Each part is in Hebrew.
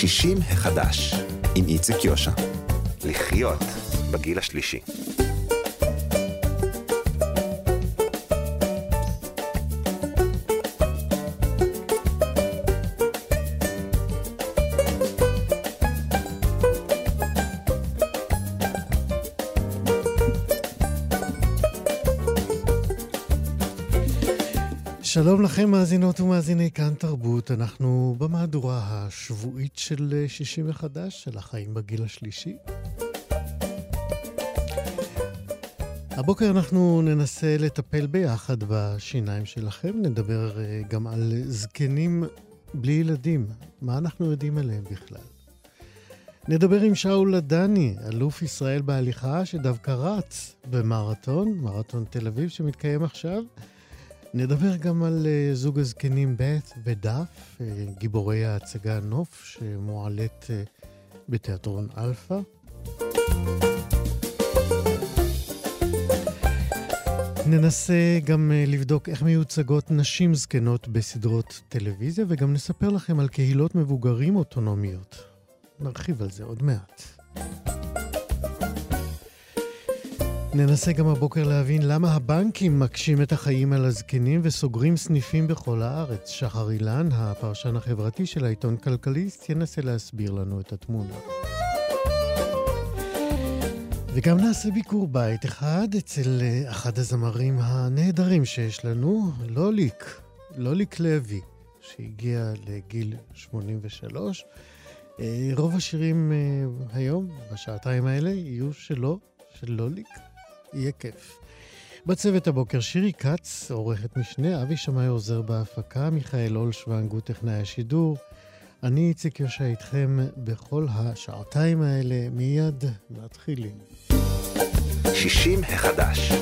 60 החדש, עם איציק יושע. לחיות בגיל השלישי. שלום לכם, מאזינות ומאזיני כאן תרבות. אנחנו במהדורה השבועית של 60 מחדש, של החיים בגיל השלישי. הבוקר אנחנו ננסה לטפל ביחד בשיניים שלכם, נדבר אה, גם על זקנים בלי ילדים, מה אנחנו יודעים עליהם בכלל. נדבר עם שאול לדני, אלוף ישראל בהליכה, שדווקא רץ במרתון, מרתון תל אביב שמתקיים עכשיו. נדבר גם על אה, זוג הזקנים ב' ודף, אה, גיבורי ההצגה נוף, שמועלית אה, בתיאטרון אלפא. ננסה גם לבדוק איך מיוצגות נשים זקנות בסדרות טלוויזיה, וגם נספר לכם על קהילות מבוגרים אוטונומיות. נרחיב על זה עוד מעט. ננסה גם הבוקר להבין למה הבנקים מקשים את החיים על הזקנים וסוגרים סניפים בכל הארץ. שחר אילן, הפרשן החברתי של העיתון כלכליסט, ינסה להסביר לנו את התמונה. וגם נעשה ביקור בית אחד אצל אה, אחד הזמרים הנהדרים שיש לנו, לוליק, לוליק לוי, שהגיע לגיל 83. אה, רוב השירים אה, היום, בשעתיים האלה, יהיו שלו, של לוליק. יהיה כיף. בצוות הבוקר שירי כץ, עורכת משנה, אבי שמאי עוזר בהפקה, מיכאל אולשוונג הוא טכנאי השידור. אני איציק יושע איתכם בכל השעתיים האלה, מיד מתחילים. 60 החדש.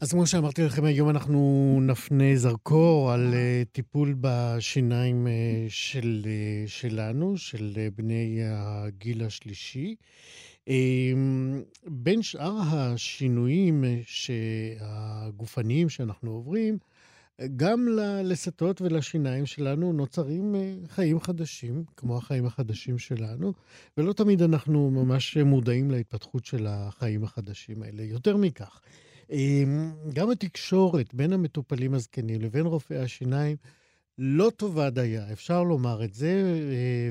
אז כמו שאמרתי לכם, היום אנחנו נפנה זרקור על uh, טיפול בשיניים uh, של, uh, שלנו, של uh, בני הגיל השלישי. אמ, בין שאר השינויים הגופניים שאנחנו עוברים, גם ללסתות ולשיניים שלנו נוצרים אה, חיים חדשים, כמו החיים החדשים שלנו, ולא תמיד אנחנו ממש מודעים להתפתחות של החיים החדשים האלה. יותר מכך, אמ, גם התקשורת בין המטופלים הזקנים לבין רופאי השיניים לא טובה דייה, אפשר לומר את זה, אה,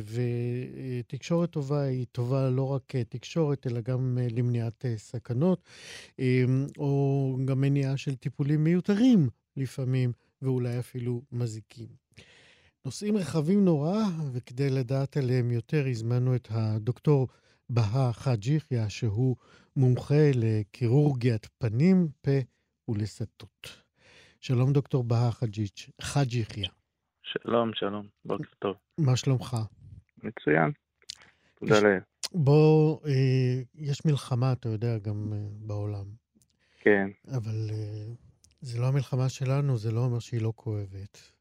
ותקשורת טובה היא טובה לא רק תקשורת, אלא גם אה, למניעת אה, סכנות, או גם מניעה של טיפולים מיותרים לפעמים, ואולי אפילו מזיקים. נושאים רחבים נורא, וכדי לדעת עליהם יותר, הזמנו את הדוקטור בהא חאג' יחיא, שהוא מומחה לקירורגיית פנים, פה ולסתות. שלום, דוקטור בהא חאג' יחיא. שלום, שלום, בוקר טוב. מה שלומך? מצוין, תודה לאל. בוא, אה, יש מלחמה, אתה יודע, גם אה, בעולם. כן. אבל אה, זה לא המלחמה שלנו, זה לא אומר שהיא לא כואבת.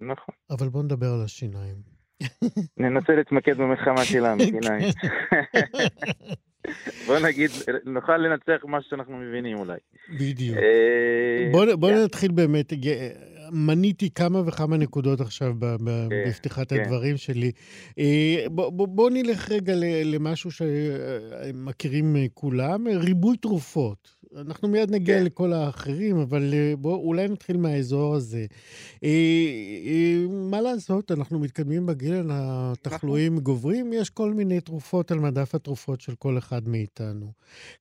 נכון. אבל בוא נדבר על השיניים. ננסה להתמקד במלחמה שלנו, שיניים. בוא נגיד, נוכל לנצח מה שאנחנו מבינים אולי. בדיוק. אה, בוא, בוא. נתחיל באמת, מניתי כמה וכמה נקודות עכשיו כן, בפתיחת כן. הדברים שלי. אה, בוא, בוא, בוא נלך רגע למשהו שמכירים כולם, ריבוי תרופות. אנחנו מיד נגיע כן. לכל האחרים, אבל אה, בואו אולי נתחיל מהאזור הזה. אה, אה, מה לעשות, אנחנו מתקדמים בגיל, התחלואים נכון. גוברים, יש כל מיני תרופות על מדף התרופות של כל אחד מאיתנו.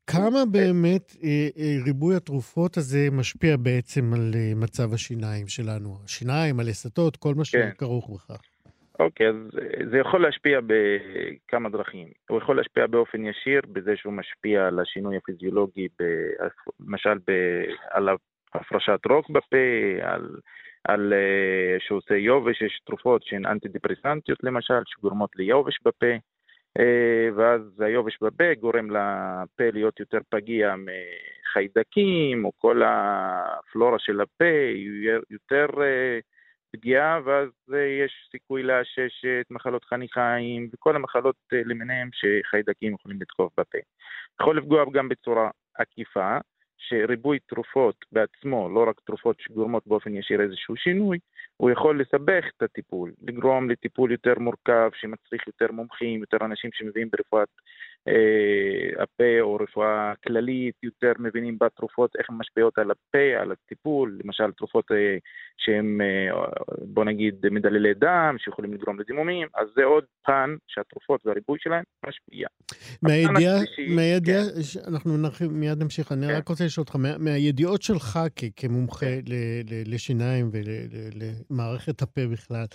כמה באמת אה, אה, ריבוי התרופות הזה משפיע בעצם על אה, מצב השיניים שלנו? השיניים, הלסתות, כל מה כן. שכרוך בכך. אוקיי, אז זה יכול להשפיע בכמה דרכים. הוא יכול להשפיע באופן ישיר בזה שהוא משפיע על השינוי הפיזיולוגי, למשל על הפרשת רוק בפה, על, על אה, שהוא עושה יובש, יש תרופות שהן אנטי דיפרסנטיות למשל, שגורמות ליובש בפה, אה, ואז היובש בפה גורם לפה להיות יותר פגיע מחיידקים, או כל הפלורה של הפה יותר... אה, פגיעה, ואז יש סיכוי לאשש את מחלות חניכיים וכל המחלות אה, למיניהם שחיידקים יכולים לתקוף בפה. יכול לפגוע גם בצורה עקיפה, שריבוי תרופות בעצמו, לא רק תרופות שגורמות באופן ישיר איזשהו שינוי, הוא יכול לסבך את הטיפול, לגרום לטיפול יותר מורכב, שמצריך יותר מומחים, יותר אנשים שמביאים ברפואת אה, הפה או רפואה כללית, יותר מבינים בתרופות, איך הן משפיעות על הפה, על הטיפול, למשל תרופות אה, שהן, אה, בוא נגיד, מדללי דם, שיכולים לגרום לדימומים, אז זה עוד פן שהתרופות והריבוי שלהן משפיע. מהידיעה, מהידיעה, כן. אנחנו נרחיב, מיד נמשיך, אני כן. רק רוצה לשאול אותך, מה, מהידיעות שלך כמומחה כן. לשיניים ולמערכת הפה בכלל,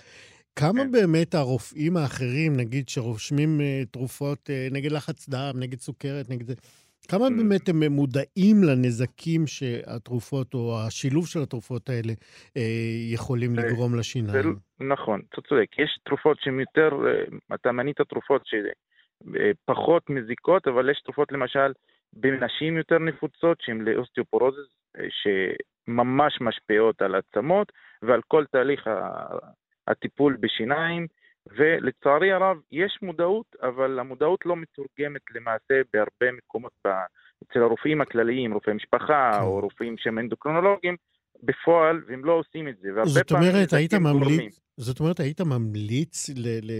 כמה כן. באמת הרופאים האחרים, נגיד, שרושמים uh, תרופות uh, נגד לחץ דם, נגד סוכרת, נגד זה, כמה mm. באמת הם מודעים לנזקים שהתרופות או השילוב של התרופות האלה uh, יכולים לגרום לשיניים? נכון, אתה צודק. יש תרופות שהן יותר, אתה מנית תרופות שפחות מזיקות, אבל יש תרופות למשל בנשים יותר נפוצות שהן לאוסטיופורוזיס, שממש משפיעות על עצמות ועל כל תהליך הטיפול בשיניים, ולצערי הרב יש מודעות, אבל המודעות לא מתורגמת למעשה בהרבה מקומות אצל הרופאים הכלליים, רופאי משפחה כן. או רופאים שהם אנדוקרונולוגים, בפועל, והם לא עושים את זה. זאת אומרת, היית ממליץ, זאת אומרת, היית ממליץ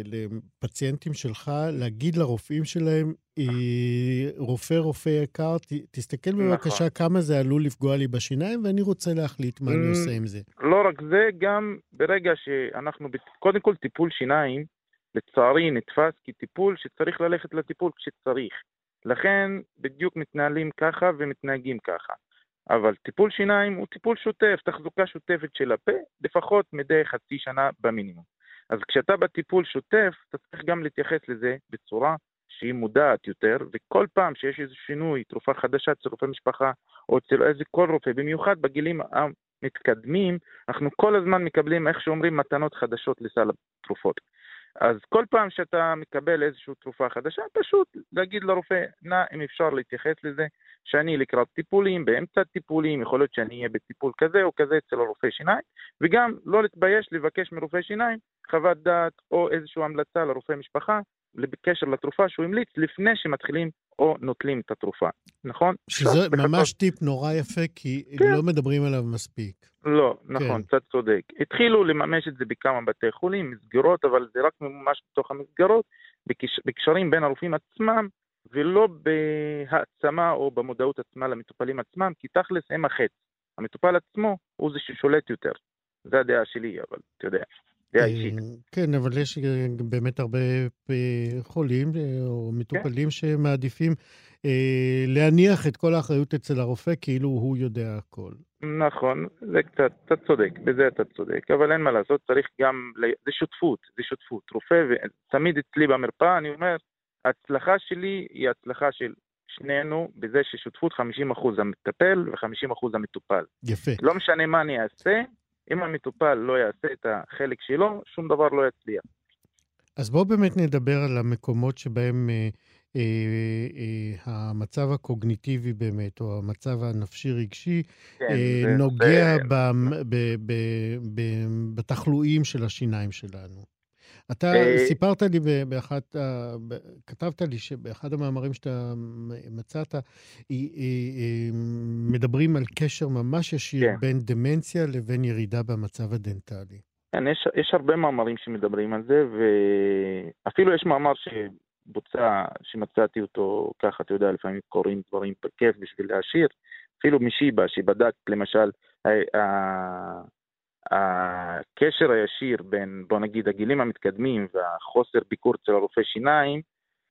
לפציינטים שלך להגיד לרופאים שלהם, אה, רופא, רופא יקר, תסתכל נכון. בבקשה כמה זה עלול לפגוע לי בשיניים, ואני רוצה להחליט מה אני עושה עם זה. לא רק זה, גם ברגע שאנחנו, קודם כל טיפול שיניים, לצערי נתפס כטיפול שצריך ללכת לטיפול כשצריך. לכן בדיוק מתנהלים ככה ומתנהגים ככה. אבל טיפול שיניים הוא טיפול שוטף, תחזוקה שוטפת של הפה, לפחות מדי חצי שנה במינימום. אז כשאתה בטיפול שוטף, אתה צריך גם להתייחס לזה בצורה שהיא מודעת יותר, וכל פעם שיש איזה שינוי, תרופה חדשה אצל רופא משפחה, או אצל איזה כל רופא, במיוחד בגילים המתקדמים, אנחנו כל הזמן מקבלים, איך שאומרים, מתנות חדשות לסל התרופות. אז כל פעם שאתה מקבל איזושהי תרופה חדשה, פשוט להגיד לרופא, נא אם אפשר להתייחס לזה, שאני לקראת טיפולים, באמצע טיפולים, יכול להיות שאני אהיה בטיפול כזה או כזה אצל הרופא שיניים, וגם לא להתבייש לבקש מרופא שיניים חוות דעת או איזושהי המלצה לרופא משפחה בקשר לתרופה שהוא המליץ לפני שמתחילים או נוטלים את התרופה, נכון? שזה ממש טיפ נורא יפה, כי כן. לא מדברים עליו מספיק. לא, נכון, כן. אתה צודק. התחילו לממש את זה בכמה בתי חולים, מסגרות, אבל זה רק ממש בתוך המסגרות, בקש... בקשרים בין הרופאים עצמם, ולא בהעצמה או במודעות עצמה למטופלים עצמם, כי תכלס הם החץ. המטופל עצמו הוא זה ששולט יותר. זו הדעה שלי, אבל אתה יודע. דעה אישית. אה, כן, אבל יש אה, באמת הרבה אה, חולים או מטופלים כן. שמעדיפים אה, להניח את כל האחריות אצל הרופא כאילו הוא יודע הכל. נכון, זה קצת, אתה צודק, בזה אתה צודק, אבל אין מה לעשות, צריך גם, זה שותפות, זה שותפות. רופא, ותמיד אצלי במרפאה אני אומר, ההצלחה שלי היא הצלחה של שנינו בזה ששותפות 50% המטפל ו-50% המטופל. יפה. לא משנה מה אני אעשה, אם המטופל לא יעשה את החלק שלו, שום דבר לא יצליח. אז בואו באמת נדבר על המקומות שבהם אה, אה, אה, המצב הקוגניטיבי באמת, או המצב הנפשי-רגשי, כן, אה, זה, נוגע זה... ב, ב, ב, ב, בתחלואים של השיניים שלנו. אתה אה, סיפרת לי באחת, כתבת לי שבאחד המאמרים שאתה מצאת, מדברים על קשר ממש ישיר כן. בין דמנציה לבין ירידה במצב הדנטלי. כן, יש, יש הרבה מאמרים שמדברים על זה, ואפילו יש מאמר שבוצע, שמצאתי אותו ככה, אתה יודע, לפעמים קוראים דברים בכיף בשביל להשאיר, אפילו משיבא, שבדק למשל, הקשר הישיר בין, בוא נגיד, הגילים המתקדמים והחוסר ביקור אצל הרופא שיניים,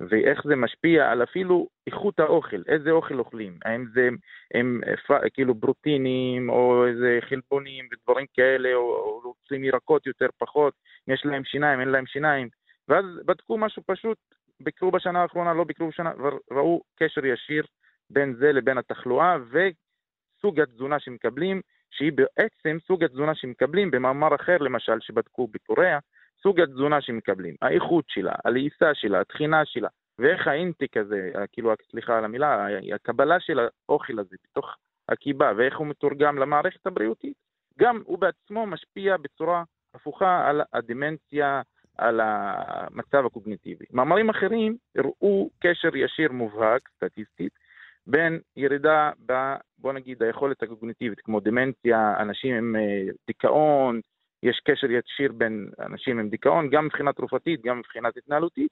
ואיך זה משפיע על אפילו איכות האוכל, איזה אוכל אוכלים, האם זה הם כאילו ברוטינים או איזה חלבונים ודברים כאלה, או, או רוצים ירקות יותר פחות, יש להם שיניים, אין להם שיניים, ואז בדקו משהו פשוט, ביקרו בשנה האחרונה, לא ביקרו בשנה, וראו קשר ישיר בין זה לבין התחלואה וסוג התזונה שמקבלים, שהיא בעצם סוג התזונה שמקבלים, במאמר אחר למשל שבדקו בקוריאה, סוג התזונה שמקבלים, האיכות שלה, הלעיסה שלה, התחינה שלה, ואיך האינטיק הזה, כאילו, סליחה על המילה, הקבלה של האוכל הזה בתוך הקיבה, ואיך הוא מתורגם למערכת הבריאותית, גם הוא בעצמו משפיע בצורה הפוכה על הדמנציה, על המצב הקוגניטיבי. מאמרים אחרים הראו קשר ישיר מובהק, סטטיסטית, בין ירידה ב... בוא נגיד, היכולת הקוגניטיבית, כמו דמנציה, אנשים עם אה, דיכאון, יש קשר ישיר בין אנשים עם דיכאון, גם מבחינה תרופתית, גם מבחינת התנהלותית,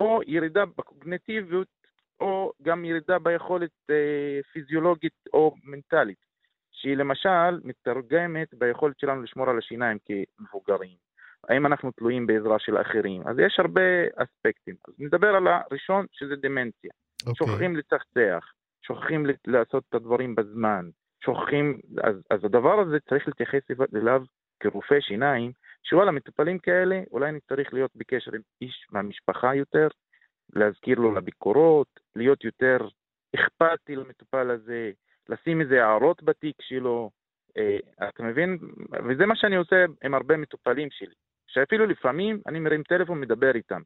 או ירידה בקוגניטיביות, או גם ירידה ביכולת אה, פיזיולוגית או מנטלית, שהיא למשל מתרגמת ביכולת שלנו לשמור על השיניים כמבוגרים. האם אנחנו תלויים בעזרה של אחרים? אז יש הרבה אספקטים. אז נדבר על הראשון, שזה דמנציה. Okay. אוקיי. שוכחים לצחצח, שוכחים לעשות את הדברים בזמן, שוכחים, אז, אז הדבר הזה צריך להתייחס אליו כרופא שיניים, שוואלה, מטופלים כאלה, אולי אני צריך להיות בקשר עם איש מהמשפחה יותר, להזכיר לו לביקורות, להיות יותר אכפתי למטופל הזה, לשים איזה הערות בתיק שלו, אה, אתה מבין? וזה מה שאני עושה עם הרבה מטופלים שלי, שאפילו לפעמים אני מרים טלפון, מדבר איתם.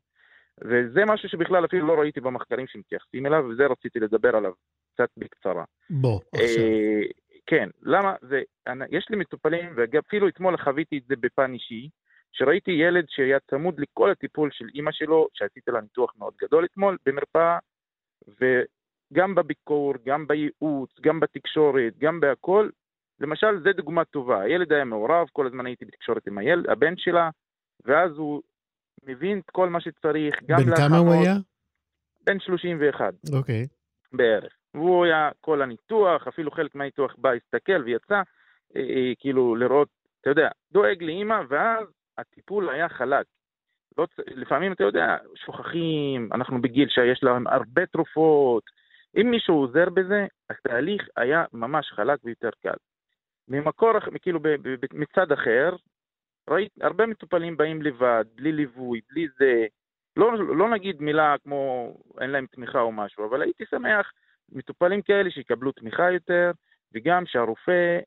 וזה משהו שבכלל אפילו לא ראיתי במחקרים שמתייחסים אליו, וזה רציתי לדבר עליו קצת בקצרה. בוא, עכשיו. אה, כן, למה? זה, אני, יש לי מטופלים, ואפילו אתמול חוויתי את זה בפן אישי, שראיתי ילד שהיה צמוד לכל הטיפול של אימא שלו, שעשיתי לה ניתוח מאוד גדול אתמול, במרפאה, וגם בביקור, גם בייעוץ, גם בתקשורת, גם בהכל, למשל, זו דוגמה טובה. הילד היה מעורב, כל הזמן הייתי בתקשורת עם הילד, הבן שלה, ואז הוא מבין את כל מה שצריך, גם. בן כמה הוא היה? בן 31. אוקיי. Okay. בערך. והוא היה כל הניתוח, אפילו חלק מהניתוח בא, הסתכל ויצא, אה, אה, כאילו לראות, אתה יודע, דואג לאימא, ואז הטיפול היה חלק. לא, לפעמים, אתה יודע, שוכחים, אנחנו בגיל שיש להם הרבה תרופות. אם מישהו עוזר בזה, התהליך היה ממש חלק ויותר קל. ממקור, כאילו מצד אחר, ראיתי הרבה מטופלים באים לבד, בלי ליווי, בלי זה. לא, לא נגיד מילה כמו אין להם תמיכה או משהו, אבל הייתי שמח מטופלים כאלה שיקבלו תמיכה יותר, וגם שהרופא,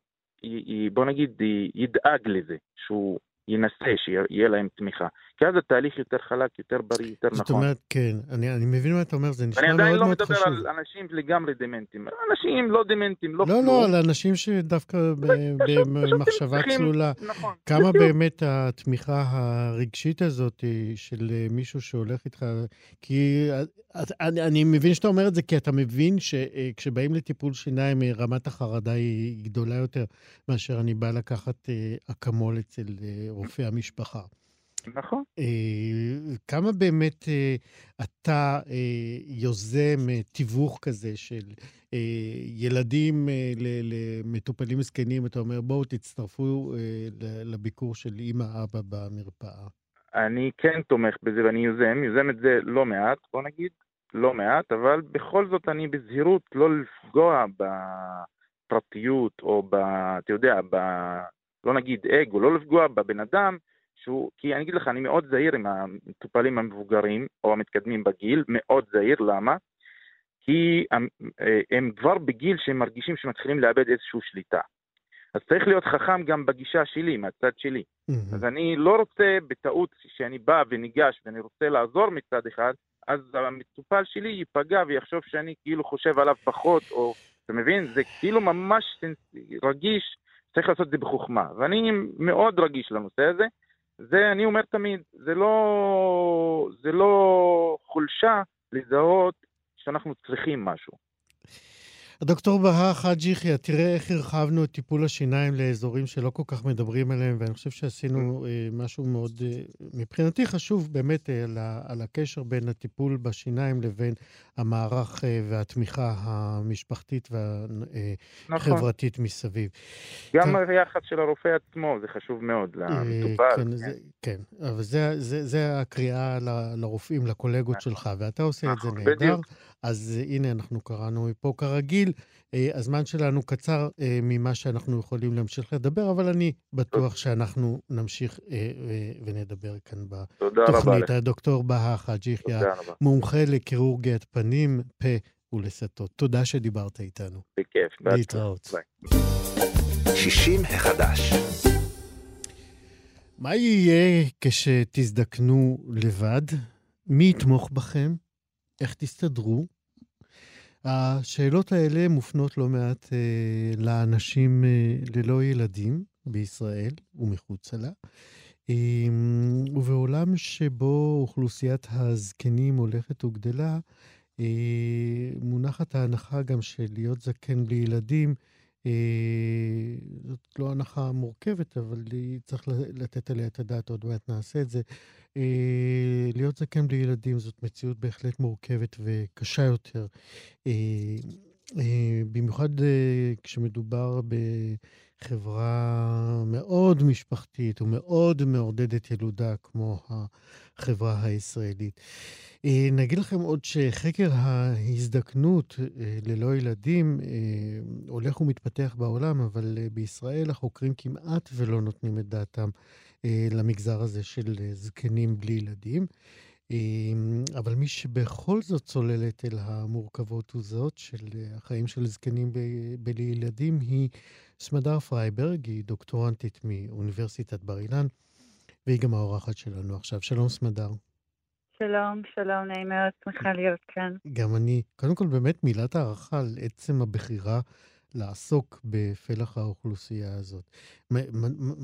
בוא נגיד, ידאג לזה, שהוא ינסה שיהיה להם תמיכה. כי אז התהליך יותר חלק, יותר בריא, יותר זאת נכון. זאת אומרת, כן, אני, אני מבין מה אתה אומר, זה נשמע מאוד מאוד חשוב. אני עדיין לא מדבר על אנשים לגמרי דמנטים. אנשים לא דמנטים, לא לא, כלום. לא, על אנשים שדווקא במחשבה צלולה. נכון. כמה באמת התמיכה הרגשית הזאת של מישהו שהולך איתך, כי אני, אני מבין שאתה אומר את זה, כי אתה מבין שכשבאים לטיפול שיניים, רמת החרדה היא גדולה יותר מאשר אני בא לקחת אקמול אצל רופא המשפחה. נכון. אה, כמה באמת אה, אתה אה, יוזם תיווך כזה של ילדים למטופלים זקנים, אתה אומר, בואו תצטרפו לביקור של אימא-אבא במרפאה. אני כן תומך בזה ואני יוזם, יוזם את זה לא מעט, בוא נגיד, לא מעט, אבל בכל זאת אני בזהירות לא לפגוע בפרטיות או ב... אתה יודע, ב... לא נגיד אגו, לא לפגוע בבן אדם שהוא, כי אני אגיד לך, אני מאוד זהיר עם המטופלים המבוגרים או המתקדמים בגיל, מאוד זהיר, למה? כי הם, אה, הם כבר בגיל שהם מרגישים שמתחילים לאבד איזושהי שליטה. אז צריך להיות חכם גם בגישה שלי, מהצד שלי. Mm-hmm. אז אני לא רוצה בטעות שאני בא וניגש ואני רוצה לעזור מצד אחד, אז המטופל שלי ייפגע ויחשוב שאני כאילו חושב עליו פחות, או, אתה מבין? זה כאילו ממש רגיש, צריך לעשות את זה בחוכמה. ואני מאוד רגיש לנושא הזה, זה, אני אומר תמיד, זה לא, זה לא חולשה לזהות שאנחנו צריכים משהו. דוקטור בהא חאג' יחיא, תראה איך הרחבנו את טיפול השיניים לאזורים שלא כל כך מדברים עליהם, ואני חושב שעשינו אה, משהו מאוד, אה, מבחינתי חשוב באמת אה, על, על הקשר בין הטיפול בשיניים לבין המערך והתמיכה המשפחתית והחברתית נכון. מסביב. גם היחס של הרופא עצמו, זה חשוב מאוד למטופל. כן, כן. זה, כן, אבל זה, זה, זה הקריאה לרופאים, לקולגות נכון. שלך, ואתה עושה נכון, את זה נהדר. אז אה, הנה, אנחנו קראנו מפה כרגיל. אה, הזמן שלנו קצר אה, ממה שאנחנו יכולים להמשיך לדבר, אבל אני בטוח שאנחנו נמשיך ונדבר כאן בתוכנית. הדוקטור בהא חאג' יחיא, מומחה לקירורגיית פנים, פה ולסתות. תודה שדיברת איתנו. בכיף. להתראות. 60 החדש. מה יהיה כשתזדקנו לבד? מי יתמוך בכם? איך תסתדרו? השאלות האלה מופנות לא מעט אה, לאנשים אה, ללא ילדים בישראל ומחוצה לה. אה, ובעולם שבו אוכלוסיית הזקנים הולכת וגדלה, מונחת ההנחה גם של להיות זקן בלי ילדים, זאת לא הנחה מורכבת, אבל צריך לתת עליה את הדעת, עוד מעט נעשה את זה. להיות זקן בלי ילדים זאת מציאות בהחלט מורכבת וקשה יותר. במיוחד כשמדובר בחברה מאוד משפחתית ומאוד מעודדת ילודה כמו החברה הישראלית. אה, נגיד לכם עוד שחקר ההזדקנות אה, ללא ילדים אה, הולך ומתפתח בעולם, אבל בישראל החוקרים כמעט ולא נותנים את דעתם למגזר הזה של זקנים בלי ילדים. אבל מי שבכל זאת צוללת אל המורכבות הזאת של החיים של זקנים בלי ילדים היא סמדר פרייברג, היא דוקטורנטית מאוניברסיטת בר אילן, והיא גם האורחת שלנו עכשיו. שלום סמדר. שלום, שלום, נעים מאוד, שמחה להיות כאן. גם אני. קודם כל, באמת מילת הערכה על עצם הבחירה לעסוק בפלח האוכלוסייה הזאת.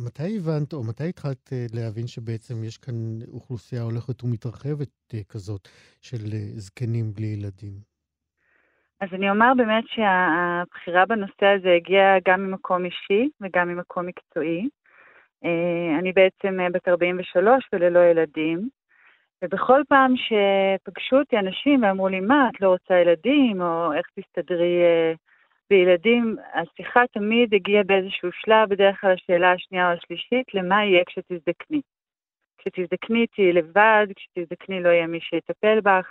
מתי הבנת, או מתי התחלת אה, להבין שבעצם יש כאן אוכלוסייה הולכת ומתרחבת אה, כזאת של אה, זקנים בלי ילדים? אז אני אומר באמת שהבחירה בנושא הזה הגיעה גם ממקום אישי וגם ממקום מקצועי. אני בעצם בת 43 וללא ילדים, ובכל פעם שפגשו אותי אנשים ואמרו לי, מה, את לא רוצה ילדים, או איך תסתדרי אה, בילדים, השיחה תמיד הגיעה באיזשהו שלב, בדרך כלל השאלה השנייה או השלישית, למה יהיה כשתזדקני. כשתזדקני תהיי לבד, כשתזדקני לא יהיה מי שיטפל בך,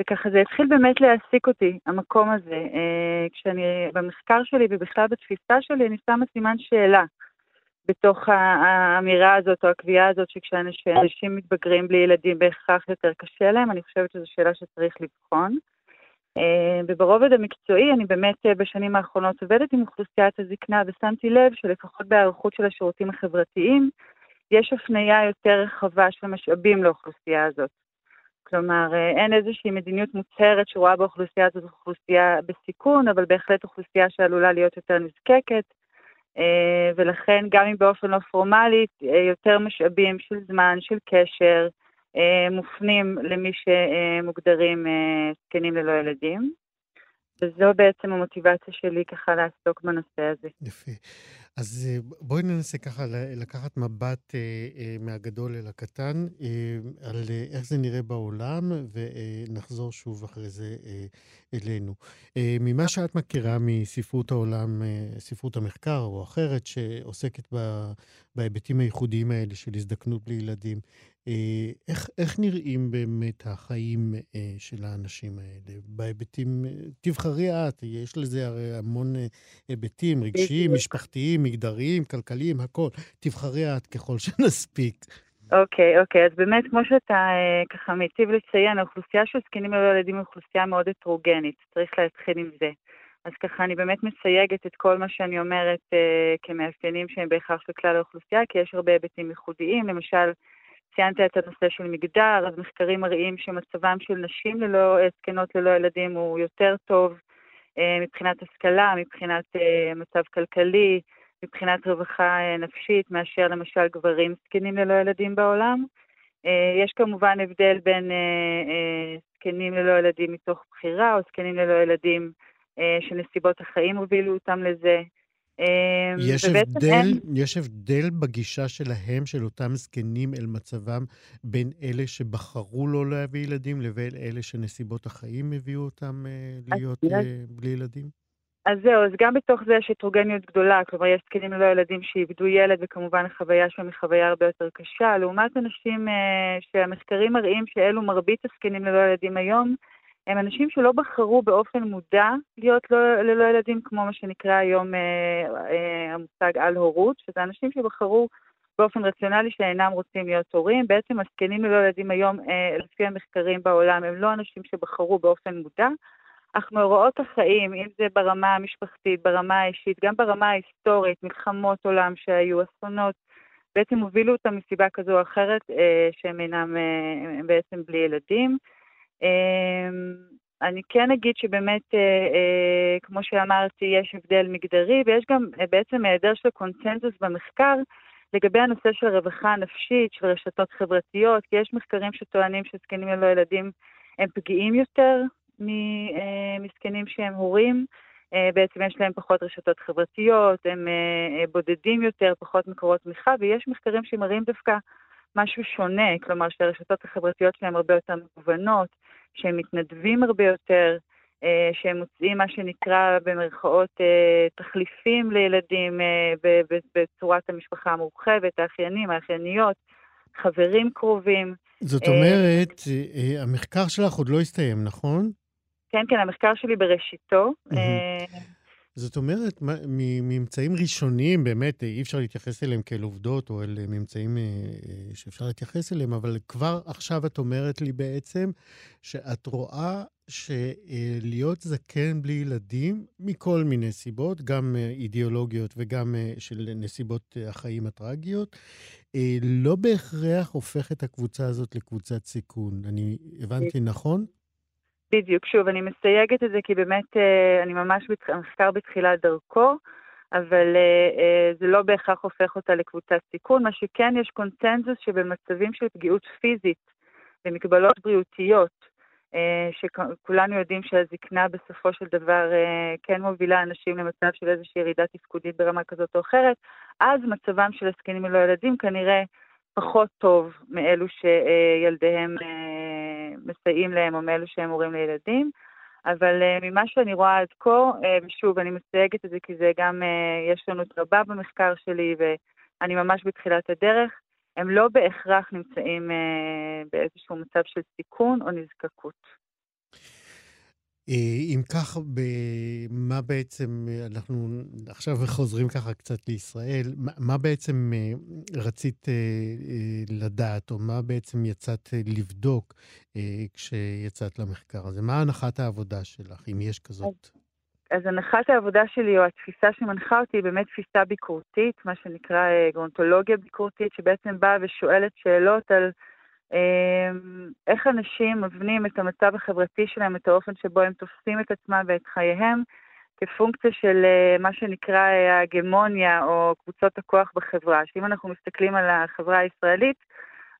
וככה זה התחיל באמת להעסיק אותי, המקום הזה. אה, כשאני, במחקר שלי ובכלל בתפיסה שלי, אני שמה סימן שאלה. בתוך האמירה הזאת או הקביעה הזאת שכשאנשים מתבגרים בלי ילדים בהכרח יותר קשה להם, אני חושבת שזו שאלה שצריך לבחון. אה, וברובד המקצועי, אני באמת אה, בשנים האחרונות עובדת עם אוכלוסיית הזקנה ושמתי לב שלפחות בהיערכות של השירותים החברתיים, יש הפנייה יותר רחבה של משאבים לאוכלוסייה הזאת. כלומר, אה, אין איזושהי מדיניות מוצהרת שרואה באוכלוסייה הזאת אוכלוסייה בסיכון, אבל בהחלט אוכלוסייה שעלולה להיות יותר נזקקת. ולכן גם אם באופן לא פורמלי, יותר משאבים של זמן, של קשר, מופנים למי שמוגדרים זקנים ללא ילדים. וזו בעצם המוטיבציה שלי ככה לעסוק בנושא הזה. יפה. אז אה, בואי ננסה ככה לקחת מבט אה, אה, מהגדול אל הקטן על איך זה נראה בעולם, ונחזור שוב אחרי זה אלינו. ממה שאת מכירה מספרות העולם, ספרות המחקר או אחרת, שעוסקת בהיבטים הייחודיים האלה של הזדקנות בלי ילדים, אה, איך, איך נראים באמת החיים אה, של האנשים האלה? בהיבטים, אה, תבחרי את, יש לזה הרי המון היבטים רגשיים, משפחתיים, מגדריים, כלכליים, הכל. תבחרי את ככל שנספיק. אוקיי, okay, אוקיי, okay. אז באמת, כמו שאתה ככה מיטיב לציין, האוכלוסייה של זקנים ללא ילדים היא אוכלוסייה מאוד הטרוגנית, צריך להתחיל עם זה. אז ככה אני באמת מסייגת את כל מה שאני אומרת אה, כמאפיינים שהם בהכרח של כלל האוכלוסייה, כי יש הרבה היבטים ייחודיים, למשל, ציינת את הנושא של מגדר, אז מחקרים מראים שמצבם של נשים ללא, אה, זקנות ללא ילדים הוא יותר טוב אה, מבחינת השכלה, מבחינת אה, מצב כלכלי, מבחינת רווחה נפשית, מאשר למשל גברים זקנים ללא ילדים בעולם. יש כמובן הבדל בין זקנים ללא ילדים מתוך בחירה, או זקנים ללא ילדים שנסיבות החיים הובילו אותם לזה. אמ, יש הבדל, אין... יש הבדל בגישה שלהם, של אותם זקנים, אל מצבם, בין אלה שבחרו לא להביא ילדים לבין אלה שנסיבות החיים הביאו אותם uh, להיות uh, בלי ילדים? אז זהו, אז גם בתוך זה יש הטרוגניות גדולה, כלומר יש זקנים ללא ילדים שאיבדו ילד, וכמובן החוויה שלהם היא חוויה הרבה יותר קשה, לעומת אנשים uh, שהמחקרים מראים שאלו מרבית הזקנים ללא ילדים היום, הם אנשים שלא בחרו באופן מודע להיות לא, ללא ילדים, כמו מה שנקרא היום אה, אה, המושג על הורות, שזה אנשים שבחרו באופן רציונלי שאינם רוצים להיות הורים. בעצם הזקנים ללא ילדים היום, אה, לפי המחקרים בעולם, הם לא אנשים שבחרו באופן מודע, אך מאורעות החיים, אם זה ברמה המשפחתית, ברמה האישית, גם ברמה ההיסטורית, מלחמות עולם שהיו, אסונות, בעצם הובילו אותם מסיבה כזו או אחרת אה, שהם אינם אה, בעצם בלי ילדים. אמ, אני כן אגיד שבאמת, אה, אה, כמו שאמרתי, יש הבדל מגדרי, ויש גם אה, בעצם היעדר של קונצנזוס במחקר לגבי הנושא של רווחה נפשית, של רשתות חברתיות, כי יש מחקרים שטוענים שזקנים ללא ילדים הם פגיעים יותר מזקנים שהם הורים. בעצם יש להם פחות רשתות חברתיות, הם בודדים יותר, פחות מקורות תמיכה, ויש מחקרים שמראים דווקא משהו שונה, כלומר שהרשתות החברתיות שלהם הרבה יותר מגוונות, שהם מתנדבים הרבה יותר, אה, שהם מוצאים מה שנקרא במרכאות אה, תחליפים לילדים אה, בצורת המשפחה המורחבת, האחיינים, האחייניות, חברים קרובים. זאת אומרת, המחקר שלך עוד לא הסתיים, נכון? כן, כן, המחקר שלי בראשיתו. זאת אומרת, מממצאים ראשוניים, באמת, אי אפשר להתייחס אליהם כאל עובדות או אל ממצאים אה, אה, שאפשר להתייחס אליהם, אבל כבר עכשיו את אומרת לי בעצם שאת רואה שלהיות זקן בלי ילדים, מכל מיני סיבות, גם אה, אידיאולוגיות וגם של נסיבות החיים הטרגיות, לא בהכרח הופך את הקבוצה הזאת לקבוצת סיכון. אני הבנתי נכון? בדיוק, שוב, אני מסייגת את זה כי באמת אה, אני ממש, המחקר בתחילת דרכו, אבל אה, אה, זה לא בהכרח הופך אותה לקבוצת סיכון. מה שכן, יש קונצנזוס שבמצבים של פגיעות פיזית ומקבלות בריאותיות, שכולנו יודעים שהזקנה בסופו של דבר כן מובילה אנשים למצב של איזושהי ירידה תפקודית ברמה כזאת או אחרת, אז מצבם של הזקנים ללא ילדים כנראה פחות טוב מאלו שילדיהם מסייעים להם או מאלו שהם הורים לילדים. אבל uh, ממה שאני רואה עד כה, uh, ושוב, אני מסייגת את זה כי זה גם, uh, יש לנו רבה במחקר שלי ואני ממש בתחילת הדרך, הם לא בהכרח נמצאים באיזשהו מצב של סיכון או נזקקות. אה, אם כך, מה בעצם, אנחנו עכשיו חוזרים ככה קצת לישראל, מה בעצם אה, רצית אה, לדעת, או מה בעצם יצאת לבדוק כשיצאת למחקר הזה? מה הנחת העבודה שלך, אם יש כזאת? אז הנחת העבודה שלי, או התפיסה שמנחה אותי, היא באמת תפיסה ביקורתית, מה שנקרא גרונטולוגיה ביקורתית, שבעצם באה ושואלת שאלות על... אמ, איך אנשים מבנים את המצב החברתי שלהם, את האופן שבו הם תופסים את עצמם ואת חייהם, כפונקציה של אה, מה שנקרא אה, ההגמוניה או קבוצות הכוח בחברה. שאם אנחנו מסתכלים על החברה הישראלית,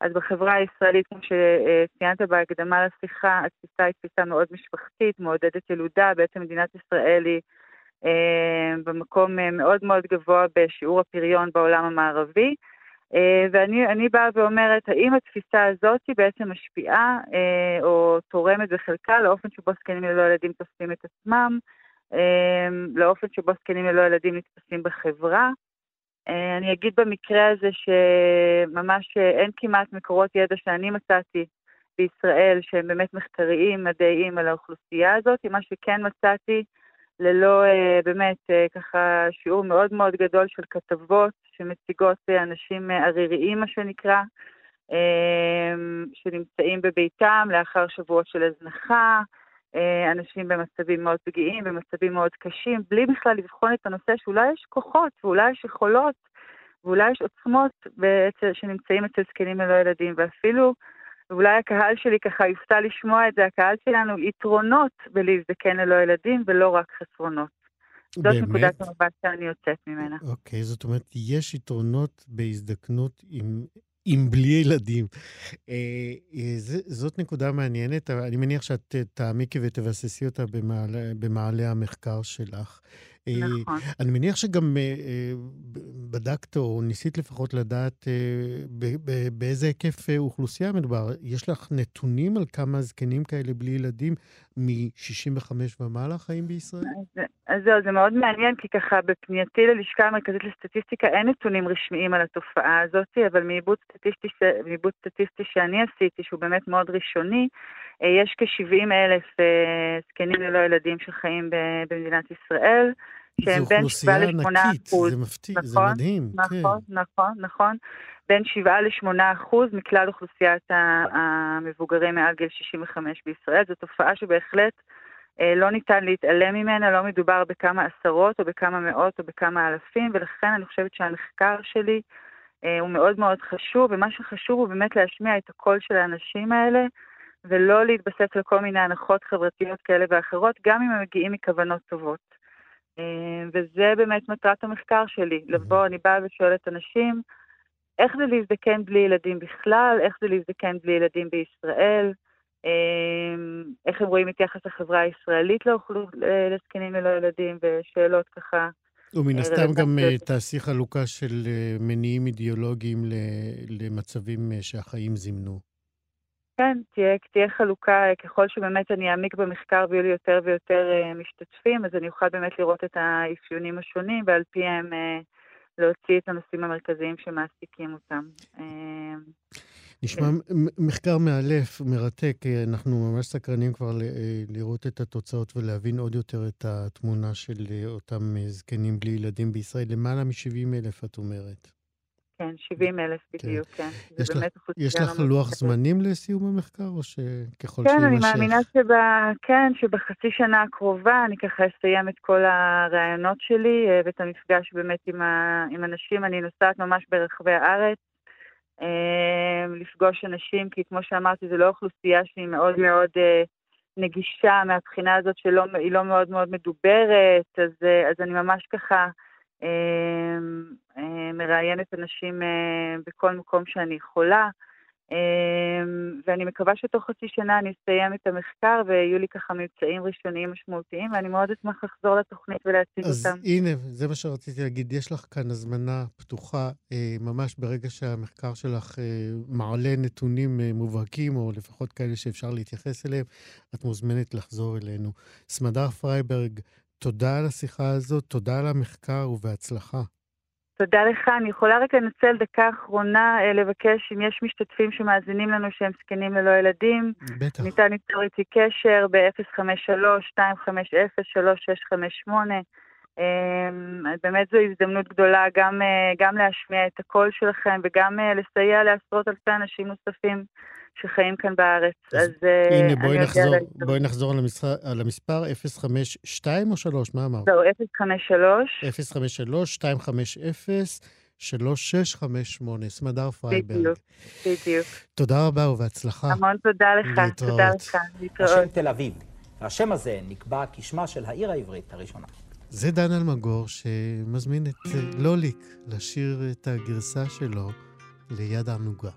אז בחברה הישראלית, כמו שציינת בהקדמה לשיחה, התפיסה היא תפיסה מאוד משפחתית, מעודדת ילודה. בעצם מדינת ישראל היא אה, במקום מאוד מאוד גבוה בשיעור הפריון בעולם המערבי. אה, ואני באה ואומרת, האם התפיסה הזאת בעצם משפיעה אה, או תורמת בחלקה לאופן שבו זקנים ללא ילדים תופסים את עצמם, אה, לאופן שבו זקנים ללא ילדים נתפסים בחברה. אני אגיד במקרה הזה שממש אין כמעט מקורות ידע שאני מצאתי בישראל שהם באמת מחקריים, מדעיים על האוכלוסייה הזאת, מה שכן מצאתי ללא באמת ככה שיעור מאוד מאוד גדול של כתבות שמציגות אה, אנשים אה, עריריים, מה שנקרא, אמ, שנמצאים בביתם לאחר שבועות של הזנחה, אה, אנשים במצבים מאוד פגיעים, במצבים מאוד קשים, בלי בכלל לבחון את הנושא שאולי יש כוחות ואולי יש יכולות ואולי יש עוצמות בעצם, שנמצאים אצל זקנים ללא ילדים, ואפילו, ואולי הקהל שלי ככה יופתע לשמוע את זה, הקהל שלנו יתרונות בלהזדקן ללא ילדים ולא רק חסרונות. זאת באמת? נקודת המבט שאני יוצאת ממנה. אוקיי, זאת אומרת, יש יתרונות בהזדקנות עם, עם בלי ילדים. אה, אה, ז, זאת נקודה מעניינת, אני מניח שאת תעמיקי ותבססי אותה במעלה, במעלה המחקר שלך. אה, נכון. אני מניח שגם אה, אה, בדקת, או ניסית לפחות לדעת באיזה היקף אוכלוסייה מדובר. יש לך נתונים על כמה זקנים כאלה בלי ילדים מ-65 ומעלה חיים בישראל? אז זהו, זה מאוד מעניין, כי ככה בפנייתי ללשכה המרכזית לסטטיסטיקה אין נתונים רשמיים על התופעה הזאת, אבל מעיבוד סטטיסטי, סטטיסטי שאני עשיתי, שהוא באמת מאוד ראשוני, יש כ-70 אלף זקנים ללא ילדים שחיים במדינת ישראל. שהם בין 7 ל-8 אחוז. זה מפתיע, נכון, זה מדהים. נכון, כן. נכון, נכון. בין 7 ל-8 אחוז מכלל אוכלוסיית המבוגרים מעל גיל 65 בישראל. זו תופעה שבהחלט אה, לא ניתן להתעלם ממנה, לא מדובר בכמה עשרות או בכמה מאות או בכמה אלפים, ולכן אני חושבת שהמחקר שלי אה, הוא מאוד מאוד חשוב, ומה שחשוב הוא באמת להשמיע את הקול של האנשים האלה. ולא להתבסס על כל מיני הנחות חברתיות כאלה ואחרות, גם אם הם מגיעים מכוונות טובות. אה, וזה באמת מטרת המחקר שלי, לבוא, אני באה ושואלת אנשים, איך זה להזדקן בלי ילדים בכלל, איך זה להזדקן בלי ילדים בישראל, איך הם רואים את יחס החברה הישראלית לאוכלוס... לזקנים ללא ילדים, ושאלות ככה. ומן הסתם גם תעשי חלוקה של מניעים אידיאולוגיים למצבים שהחיים זימנו. כן, תהיה, תהיה חלוקה, ככל שבאמת אני אעמיק במחקר ויהיו לי יותר ויותר uh, משתתפים, אז אני אוכל באמת לראות את האפיונים השונים, ועל פיהם uh, להוציא את הנושאים המרכזיים שמעסיקים אותם. Uh, נשמע כן. מחקר מאלף, מרתק. אנחנו ממש סקרנים כבר לראות את התוצאות ולהבין עוד יותר את התמונה של אותם זקנים בלי ילדים בישראל. למעלה מ-70 אלף, את אומרת. כן, 70 אלף כן. בדיוק, כן. יש, לך, יש לך לוח זמנים לסיום המחקר, או שככל כן, שיימשך? כן, אני מאמינה שב, כן, שבחצי שנה הקרובה אני ככה אסיים את כל הרעיונות שלי אה, ואת המפגש באמת עם, ה, עם אנשים. אני נוסעת ממש ברחבי הארץ, אה, לפגוש אנשים, כי כמו שאמרתי, זו לא אוכלוסייה שהיא מאוד מאוד אה, נגישה מהבחינה הזאת שהיא לא מאוד מאוד מדוברת, אז, אז אני ממש ככה... אמ, אמ, מראיינת אנשים אה, בכל מקום שאני יכולה, ואני מקווה שתוך חצי שנה אני אסיים את המחקר ויהיו לי ככה מבצעים ראשוניים משמעותיים, ואני מאוד אשמח לחזור לתוכנית ולהציג אז אותם. אז הנה, זה מה שרציתי להגיד, יש לך כאן הזמנה פתוחה, אה, ממש ברגע שהמחקר שלך אה, מעלה נתונים מובהקים, או לפחות כאלה שאפשר להתייחס אליהם, את מוזמנת לחזור אלינו. סמדר פרייברג, תודה על השיחה הזאת, תודה על המחקר ובהצלחה. תודה לך. אני יכולה רק לנצל דקה אחרונה אה, לבקש אם יש משתתפים שמאזינים לנו שהם זקנים ללא ילדים. בטח. ניתן ליצור איתי קשר ב-053-257-3658. אמ, באמת זו הזדמנות גדולה גם, אה, גם להשמיע את הקול שלכם וגם אה, לסייע לעשרות אלפי אנשים נוספים שחיים כאן בארץ. אז, אז הנה, בואי נחזור, בואי נחזור על, המספר, על המספר 052 או 3? מה אמרת? זהו, 053. 053 250 3658, סמדר פרייברג. בדיוק, בדיוק. תודה רבה ובהצלחה. המון תודה לך, להתראות. תודה לך, להתראות. השם תל אביב. השם הזה נקבע כשמה של העיר העברית הראשונה. זה דן אלמגור שמזמין את לוליק לשיר את הגרסה שלו ליד הענוגה.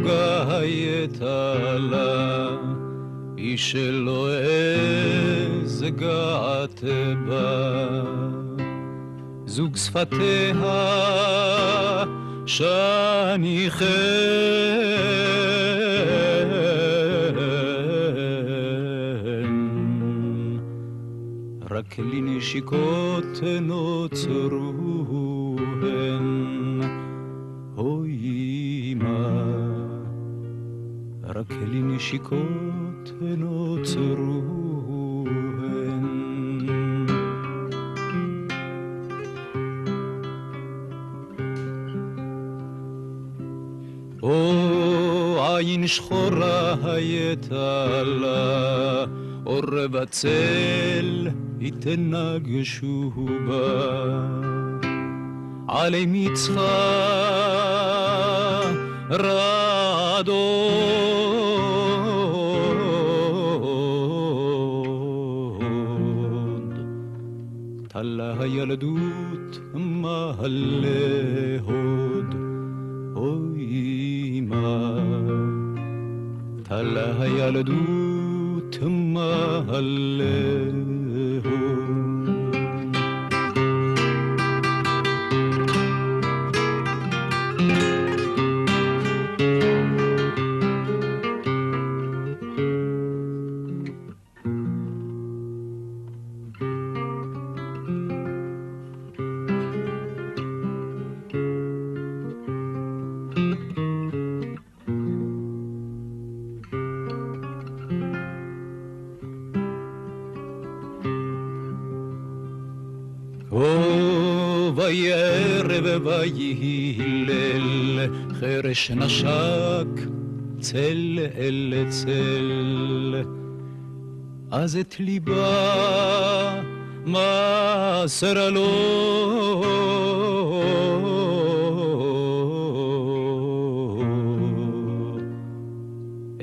ידענו גייתה לה, איש שלא העז געת בה. זוג שפתיה שאני חן, רק לי נשיקות נוצרו נשיקות נוצרו הן. או עין שחורה הייתה לה, אור בצל התנגשו בה. עלי מצחה רעדו הילדות מעלה הוד, אוי מה. טל הילדות מעלה חרש נשק צל אל צל. אז את ליבה מעשר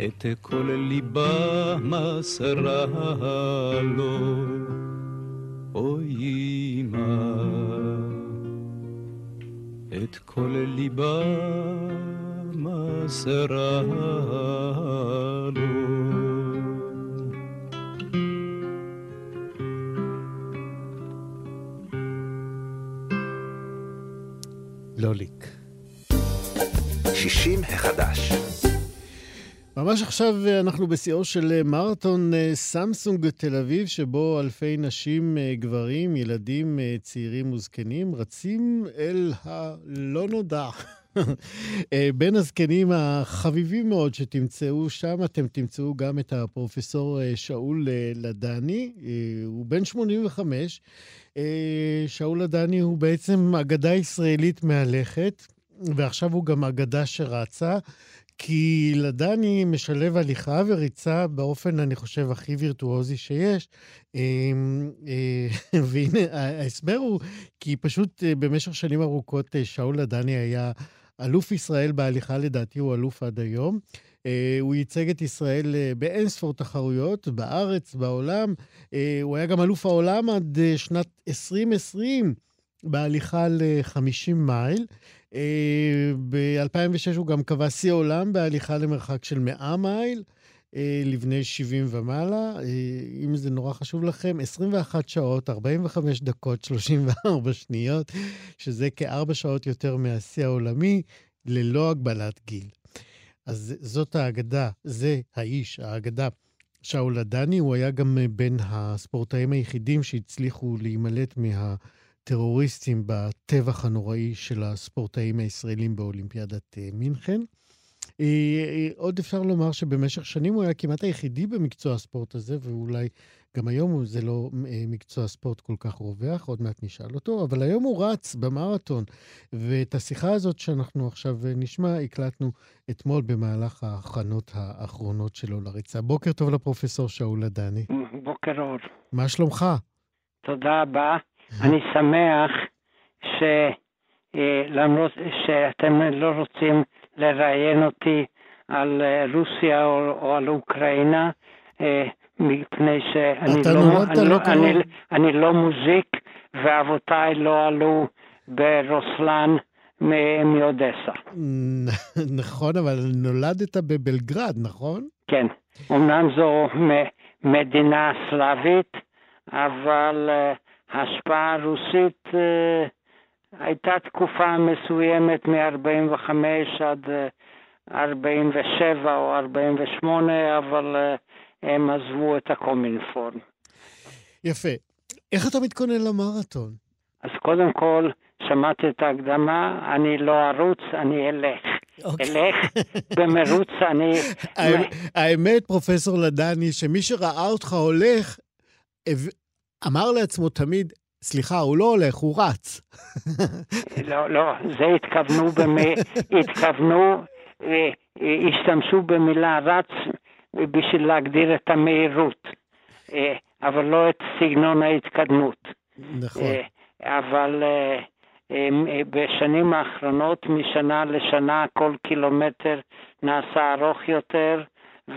את כל ליבה מסרה לו אוי אמא. את כל ליבה לו לוליק. 60 החדש. ממש עכשיו אה, אנחנו בשיאו של אה, מרתון אה, סמסונג תל אביב, שבו אלפי נשים, גברים, ילדים, צעירים וזקנים רצים אל הלא נודע. בין הזקנים החביבים מאוד שתמצאו שם, אתם תמצאו גם את הפרופסור שאול לדני, הוא בן 85. שאול לדני הוא בעצם אגדה ישראלית מהלכת, ועכשיו הוא גם אגדה שרצה. כי לדני משלב הליכה וריצה באופן, אני חושב, הכי וירטואוזי שיש. אה, והנה, ההסבר הוא כי פשוט אה, במשך שנים ארוכות אה, שאול לדני היה אלוף ישראל בהליכה, לדעתי הוא אלוף עד היום. הוא ייצג את ישראל באין ספור תחרויות, בארץ, בעולם. הוא היה גם אלוף העולם עד שנת 2020 בהליכה ל-50 מייל. אה, ב-2006 הוא גם קבע שיא עולם בהליכה למרחק של 100 מייל. אה, לבני 70 ומעלה. אה, אם זה נורא חשוב לכם, 21 שעות, 45 דקות, 34 שניות, שזה כארבע שעות יותר מהשיא העולמי, ללא הגבלת גיל. אז זאת האגדה, זה האיש, האגדה. שאול עדני, הוא היה גם בין הספורטאים היחידים שהצליחו להימלט מה... טרוריסטים בטבח הנוראי של הספורטאים הישראלים באולימפיאדת אה, מינכן. אה, אה, עוד אפשר לומר שבמשך שנים הוא היה כמעט היחידי במקצוע הספורט הזה, ואולי גם היום זה לא מקצוע ספורט כל כך רווח, עוד מעט נשאל אותו, אבל היום הוא רץ במרתון. ואת השיחה הזאת שאנחנו עכשיו נשמע, הקלטנו אתמול במהלך ההכנות האחרונות שלו לריצה. בוקר טוב לפרופסור שאול עדני. בוקר אור. מה שלומך? תודה רבה. אני שמח שלמרות אה, שאתם לא רוצים לראיין אותי על אה, רוסיה או, או על אוקראינה, אה, מפני שאני לא, אני, לא, אני, אני לא מוזיק ואבותיי לא עלו ברוסלן מאודסה. נכון, אבל נולדת בבלגרד, נכון? כן, אמנם זו מדינה סלאבית, אבל ההשפעה הרוסית אה, הייתה תקופה מסוימת מ-45 עד 47 אה, או 48, אבל אה, הם עזבו את הקומינפורם. יפה. איך אתה מתכונן למרתון? אז קודם כל, שמעתי את ההקדמה, אני לא ארוץ, אני אלך. Okay. אוקיי. אלך במרוץ, אני... האמת, פרופסור לדני, שמי שראה אותך הולך, אמר לעצמו תמיד, סליחה, הוא לא הולך, הוא רץ. לא, לא, זה התכוונו, במי, התכוונו, אה, השתמשו במילה רץ בשביל להגדיר את המהירות, אה, אבל לא את סגנון ההתקדמות. נכון. אה, אבל בשנים האחרונות, משנה לשנה, כל קילומטר נעשה ארוך יותר,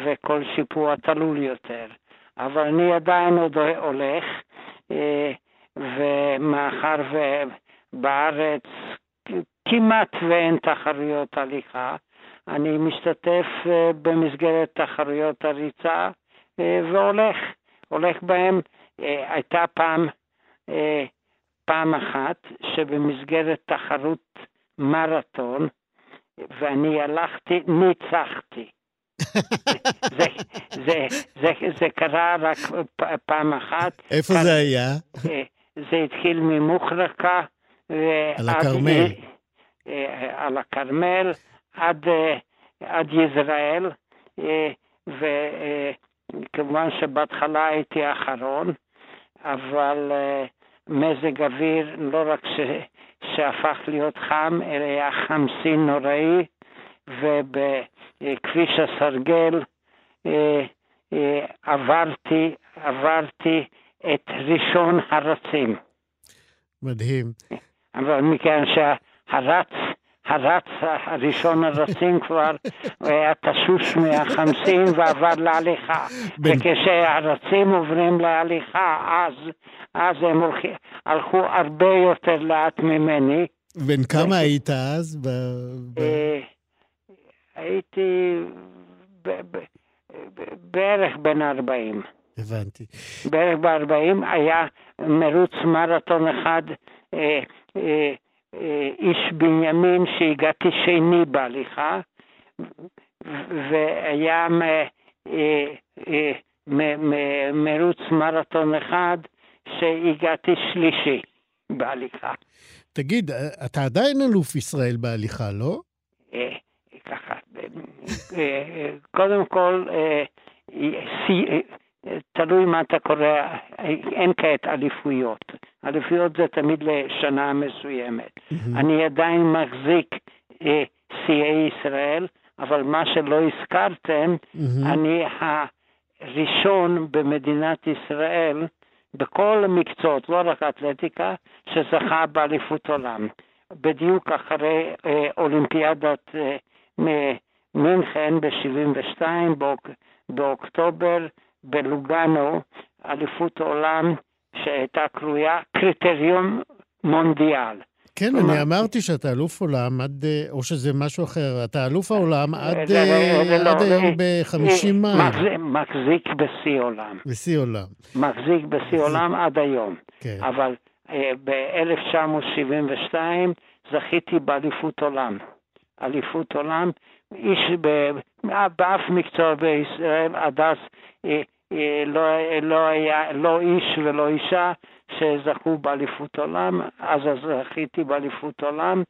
וכל שיפוע תלול יותר. אבל אני עדיין עוד הולך, אה, ומאחר ובארץ כמעט ואין תחרויות הליכה, אני משתתף אה, במסגרת תחרויות הריצה אה, והולך, הולך בהם. הייתה פעם, פעם אחת שבמסגרת תחרות מרתון, ואני הלכתי, ניצחתי. זה, זה, זה, זה קרה רק פעם אחת. איפה זה היה? אה, זה התחיל ממוחרקה. על הכרמל. אה, על הכרמל עד, אה, עד יזרעאל, וכמובן שבהתחלה הייתי האחרון, אבל מזג אוויר לא רק ש, שהפך להיות חם, אלא היה חמסין נוראי, וב... אה, כביש הסרגל, אה, אה, עברתי, עברתי את ראשון הרצים. מדהים. אבל מכיוון שהרץ, הרץ הראשון הרצים כבר היה תשוש מהחמסין ועבר להליכה. בין- וכשהרצים עוברים להליכה, אז, אז הם הולכים, הלכו הרבה יותר לאט ממני. בן כמה היית אז? ב- ב- אה, הייתי ב- ב- ב- בערך בן 40. הבנתי. בערך ב-40 היה מרוץ מרתון אחד, אה, אה, אה, איש בנימין שהגעתי שני בהליכה, והיה מ, אה, אה, מ, מ, מרוץ מרתון אחד שהגעתי שלישי בהליכה. תגיד, אתה עדיין אלוף ישראל בהליכה, לא? אה, ככה, אה, אה, קודם כל, אה, אה, תלוי מה אתה קורא, אין כעת אליפויות. אליפויות זה תמיד לשנה מסוימת. אני עדיין מחזיק אה, שיאי ישראל, אבל מה שלא הזכרתם, מהמם. אני הראשון במדינת ישראל, בכל המקצועות, לא רק אתלטיקה, שזכה באליפות עולם. בדיוק אחרי אה, אולימפיאדת אה, מינכן ב-72, באוק, באוקטובר, בלוגנו, אליפות עולם שהייתה קרויה קריטריון מונדיאל. כן, כלומר- אני אמרתי שאתה אלוף עולם עד, אה, או שזה משהו אחר, אתה אלוף העולם עד זה- אה, לא- היום אה, ב-50 אה, מייל, מחזיק- בשיא עולם. בשיא עולם. מחזיק בשיא עולם עד היום. כן. אבל אה, ב-1972 זכיתי באליפות עולם. אליפות עולם, איש באף מקצוע בישראל עד אז אה, אה, לא, לא היה לא איש ולא אישה שזכו באליפות עולם, אז זכיתי באליפות עולם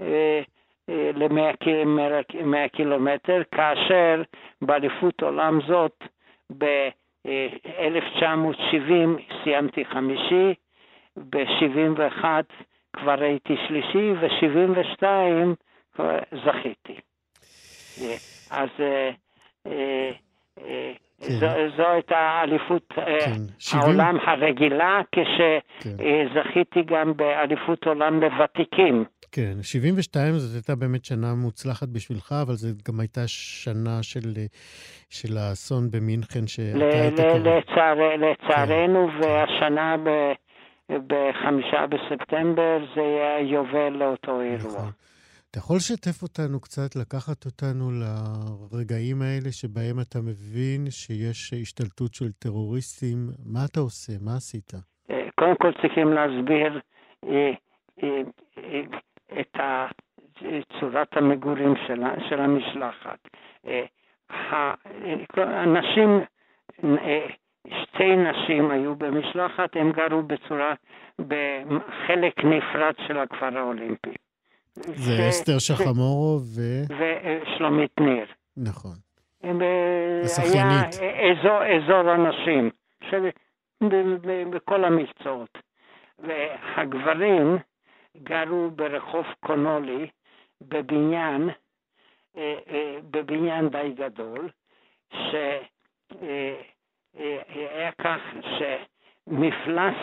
אה, אה, ל-100 קילומטר, כאשר באליפות עולם זאת ב-1970 סיימתי חמישי, ב-71 כבר הייתי שלישי, ו-72 כבר זכיתי. אז אה, אה, אה, כן. זו, הייתה אליפות כן, 70? העולם הרגילה, כן. כשזכיתי גם באליפות עולם לוותיקים. כן, 72 זאת הייתה באמת שנה מוצלחת בשבילך, אבל זו גם הייתה שנה של, של האסון במינכן, שאתה ל- היית. לצער- לצערנו, כן. והשנה ב- בחמישה בספטמבר זה יהיה יובל לאותו אירוע. נכון. אתה יכול לשתף אותנו קצת, לקחת אותנו לרגעים האלה שבהם אתה מבין שיש השתלטות של טרוריסטים? מה אתה עושה? מה עשית? אה, קודם כל צריכים להסביר אה, אה, את צורת המגורים של של המשלחת. הנשים, שתי נשים היו במשלחת, הם גרו בצורה, בחלק נפרד של הכפר האולימפי. זה ש- אסתר ש- שחמורוב ו... ושלומית ניר. נכון. הם, אה, השחיינית. היה אזור, אזור הנשים, של, בכל המקצועות. והגברים גרו ברחוב קונולי, בבניין, אה, אה, בבניין די גדול, שהיה כך שמפלס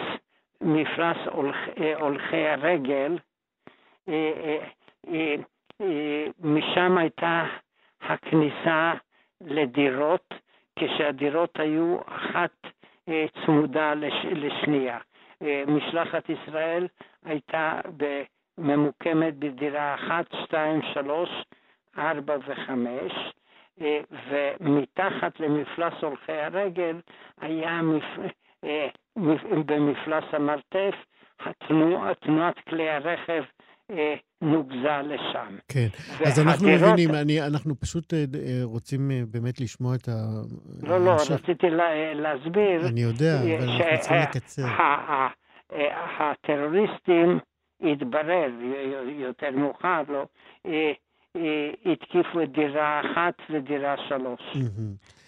מפלס הולכ, אה, הולכי הרגל, אה, אה, אה, אה, משם הייתה הכניסה לדירות, כשהדירות היו אחת אה, צמודה לש, לשנייה. אה, משלחת ישראל הייתה ממוקמת בדירה אחת, שתיים, שלוש, ארבע וחמש, אה, ומתחת למפלס הולכי הרגל היה. אה, מפ- במפלס המרתף, התנוע, תנועת כלי הרכב אה, נוגזה לשם. כן. אז אנחנו מבינים, אני, אנחנו פשוט אה, אה, רוצים באמת לשמוע את ה... לא, לא, ההמשך. רציתי לה- להסביר. אני יודע, אבל אנחנו צריכים לקצר. הטרוריסטים, התברר יותר מאוחר, לא, התקיפו דירה אחת ודירה שלוש.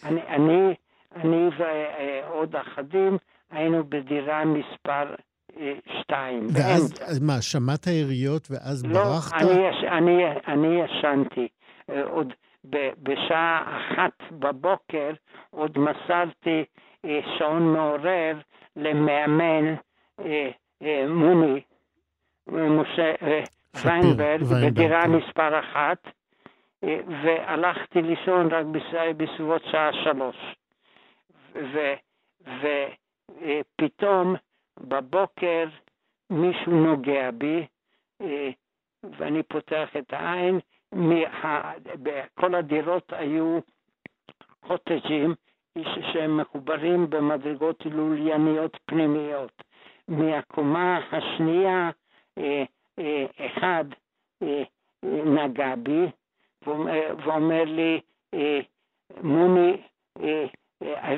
אני, אני, אני ועוד אחדים היינו בדירה מספר שתיים. ואז, באמצע. אז מה, שמעת יריות ואז לא, ברחת? אני, יש- אני, אני ישנתי. אה, עוד ב- בשעה אחת בבוקר עוד מסרתי אה, שעון מעורר למאמן אה, מוני, משה ויינברג, בדירה כן. מספר אחת, והלכתי לישון רק בסביבות שעה שלוש. ופתאום בבוקר מישהו נוגע בי, אה, ואני פותח את העין, בכל הדירות היו קוטג'ים שהם מחוברים במדרגות לולייניות פנימיות. מהקומה השנייה אה, אה, אחד נגע בי ואומר לי, מוני,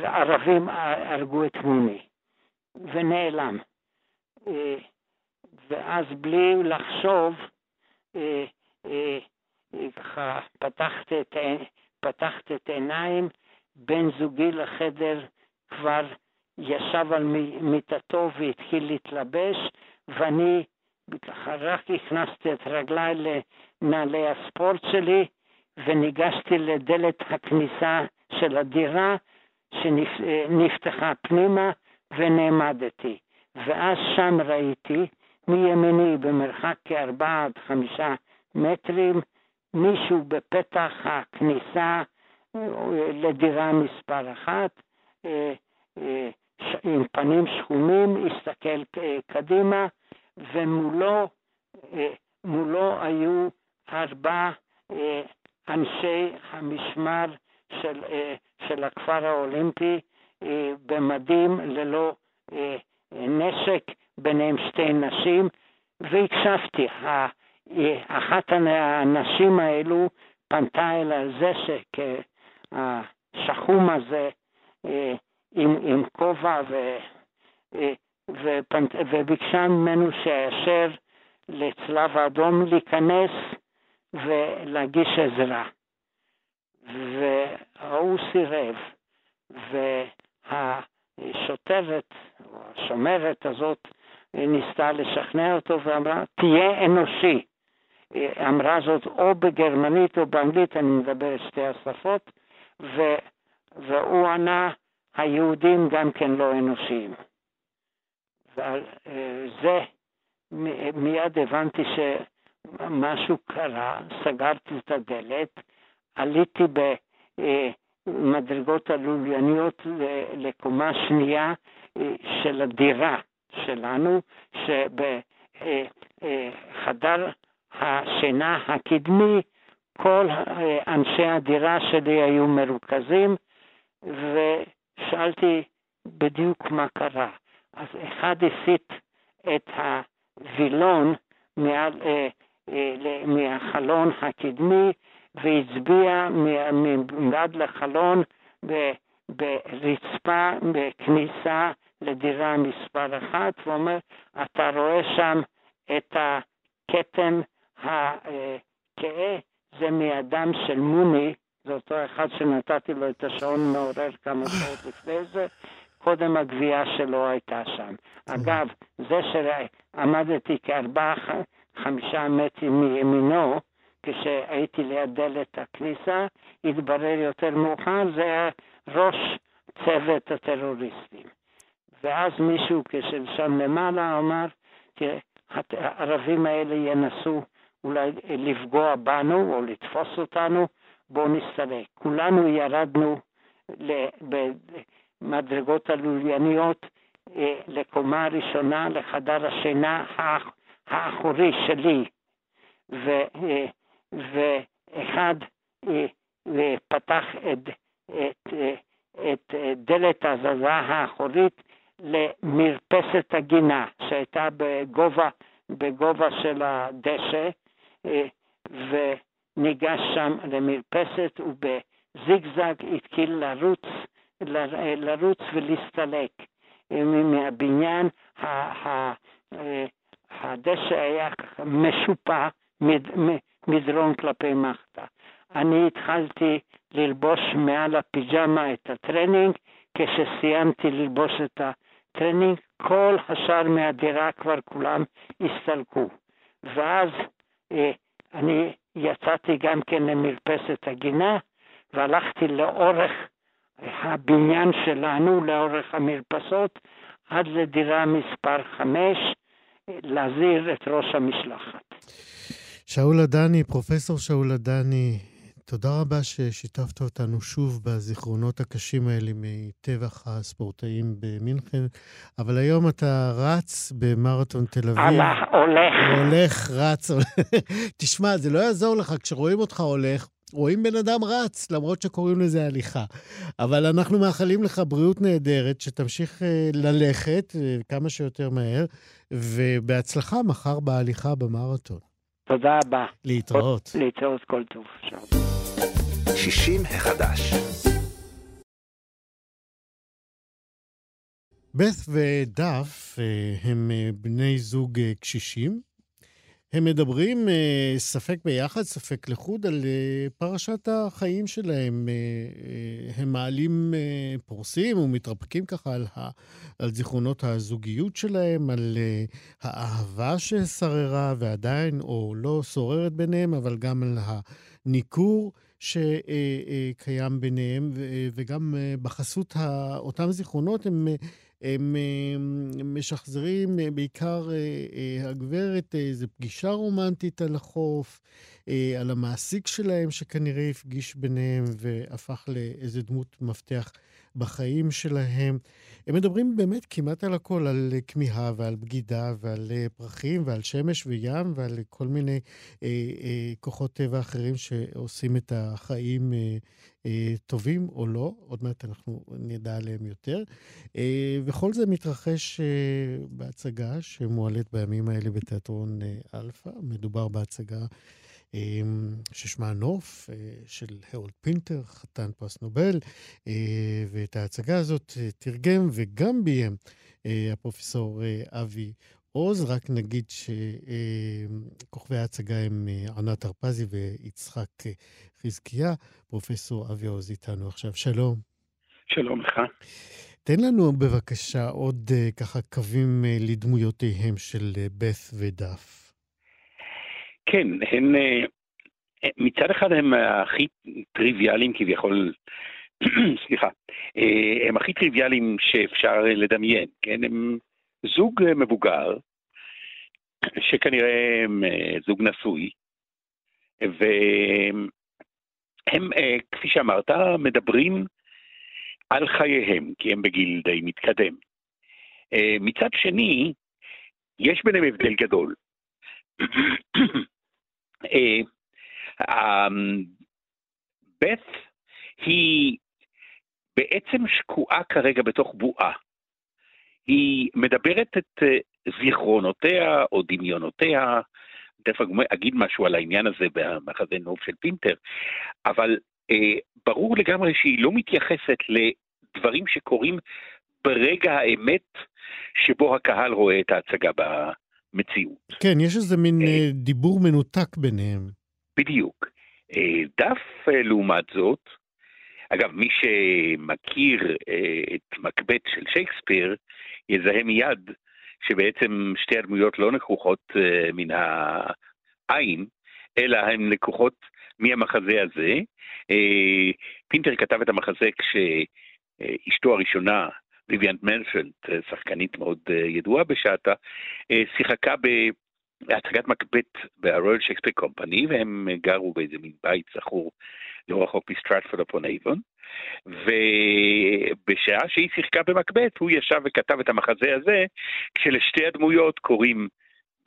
ערבים הרגו את מוני, ונעלם. ואז בלי לחשוב, ככה פתחת את, פתחת את עיניים, בן זוגי לחדר כבר ישב על מיטתו והתחיל להתלבש, ואני ככה רק הכנסתי את רגליי לנעלי הספורט שלי, וניגשתי לדלת הכניסה של הדירה שנפתחה פנימה ונעמדתי. ואז שם ראיתי מימיני במרחק כארבעה עד חמישה מטרים מישהו בפתח הכניסה אה, לדירה מספר אחת, אה, אה, עם פנים שחומים, הסתכל קדימה, ומולו מולו היו ארבע אנשי המשמר של, של הכפר האולימפי במדים ללא נשק, ביניהם שתי נשים, והקשבתי. אחת הנשים האלו פנתה אל הזשק, השחום הזה, אה, עם, עם כובע, ו, אה, ופנ... וביקשה ממנו שיאשר לצלב האדום להיכנס ולהגיש עזרה. והוא סירב, והשוטרת, או השומרת הזאת, ניסתה לשכנע אותו ואמרה, תהיה אנושי. אמרה זאת או בגרמנית או באנגלית, אני מדבר את שתי השפות, ו, והוא ענה, היהודים גם כן לא אנושיים. וזה, מיד הבנתי שמשהו קרה, סגרתי את הדלת, עליתי במדרגות הלולייניות לקומה שנייה אה, של הדירה שלנו, שבחדר השינה הקדמי, כל אנשי הדירה שלי היו מרוכזים, ושאלתי בדיוק מה קרה. אז אחד הסיט את הווילון מעל, אה, אה, מהחלון הקדמי והצביע מבעד לחלון ברצפה בכניסה לדירה מספר אחת, ואומר, אתה רואה שם את הכתם הכהה, זה מאדם של מוני, זה אותו אחד שנתתי לו את השעון מעורר כמה שעות לפני זה, קודם הגבייה שלו הייתה שם. אגב, זה שעמדתי כארבעה, חמישה מטרים מימינו, כשהייתי ליד דלת הכניסה, התברר יותר מאוחר, זה היה ראש צוות הטרוריסטים. ואז מישהו כששם למעלה אמר, הערבים האלה ינסו אולי לפגוע בנו או לתפוס אותנו, בואו נסתלק. כולנו ירדנו במדרגות הלולייניות אה, לקומה הראשונה, לחדר השינה האחורי שלי, ו, אה, ואחד אה, פתח את, את, את דלת הזזה האחורית למרפסת הגינה שהייתה בגובה, בגובה של הדשא אה, וניגש שם למרפסת ובזיגזג התחיל לרוץ, לרוץ ולהסתלק אה, מהבניין. הדשא היה משופע מדרון כלפי מטה. אני התחלתי ללבוש מעל הפיג'מה את הטרנינג, כשסיימתי ללבוש את טרנינג, כל השאר מהדירה כבר כולם הסתלקו. ואז אה, אני יצאתי גם כן למרפסת הגינה, והלכתי לאורך הבניין שלנו, לאורך המרפסות, עד לדירה מספר 5, להזהיר את ראש המשלחת. שאול עדני, פרופסור שאול עדני, תודה רבה ששיתפת אותנו שוב בזיכרונות הקשים האלה מטבח הספורטאים במינכן, אבל היום אתה רץ במרתון תל אביב. הלך, הולך. הולך, רץ. תשמע, זה לא יעזור לך, כשרואים אותך הולך, רואים בן אדם רץ, למרות שקוראים לזה הליכה. אבל אנחנו מאחלים לך בריאות נהדרת, שתמשיך uh, ללכת uh, כמה שיותר מהר, ובהצלחה מחר בהליכה במרתון. תודה רבה. להתראות. להתראות כל טוב. 60 החדש. בת ודף אה, הם בני זוג קשישים, הם מדברים אה, ספק ביחד, ספק לחוד, על אה, פרשת החיים שלהם. אה, הם מעלים, פורסים ומתרפקים ככה על, ה, על זיכרונות הזוגיות שלהם, על האהבה ששררה ועדיין, או לא שוררת ביניהם, אבל גם על הניכור. שקיים ביניהם, וגם בחסות אותם זיכרונות הם הם משחזרים אה, בעיקר אה, אה, הגברת איזו פגישה רומנטית על החוף, על המעסיק שלהם שכנראה הפגיש ביניהם והפך לאיזה דמות מפתח בחיים שלהם. הם מדברים באמת כמעט על הכל, על כמיהה ועל בגידה ועל פרחים ועל שמש וים ועל כל מיני אה, אה, כוחות טבע אחרים שעושים את החיים אה, אה, טובים או לא, עוד מעט אנחנו נדע עליהם יותר. אה, וכל זה מתרחש אה, בהצגה שמועלית בימים האלה בתיאטרון אלפא. מדובר בהצגה ששמה נוף, של הרולד פינטר, חתן פרס נובל, ואת ההצגה הזאת תרגם וגם ביים הפרופסור אבי עוז. רק נגיד שכוכבי ההצגה הם ענת הרפזי ויצחק חזקיה. פרופסור אבי עוז איתנו עכשיו. שלום. שלום לך. תן לנו בבקשה עוד uh, ככה קווים uh, לדמויותיהם של uh, בת ודף. כן, uh, מצד אחד הם הכי טריוויאליים כביכול, סליחה, הם הכי טריוויאליים שאפשר לדמיין, כן? הם זוג מבוגר, שכנראה הם זוג נשוי, והם, uh, כפי שאמרת, מדברים על חייהם, כי הם בגיל די מתקדם. Uh, מצד שני, יש ביניהם הבדל גדול. uh, בית היא בעצם שקועה כרגע בתוך בועה. היא מדברת את אה, זיכרונותיה או דמיונותיה, תכף אגיד משהו על העניין הזה במחזה נוב של פינטר, אבל אה, ברור לגמרי שהיא לא מתייחסת לדברים שקורים ברגע האמת שבו הקהל רואה את ההצגה במציאות. כן, יש איזה מין אה, אה דיבור מנותק ביניהם. בדיוק. אה, דף אה, לעומת זאת, אגב, מי שמכיר אה, את מקבט של שייקספיר, יזהה מיד שבעצם שתי הדמויות לא לקוחות מן העין, אלא הן לקוחות מהמחזה הזה. פינטר כתב את המחזה כשאשתו הראשונה, ויביאנט מרשנט, שחקנית מאוד ידועה בשעתה, שיחקה מקבט ב-Royal Shakespeare Company, והם גרו באיזה מין בית זכור לא רחוק מסטרטפורד אפון אייבון, ובשעה שהיא שיחקה במקבט, הוא ישב וכתב את המחזה הזה, כשלשתי הדמויות קוראים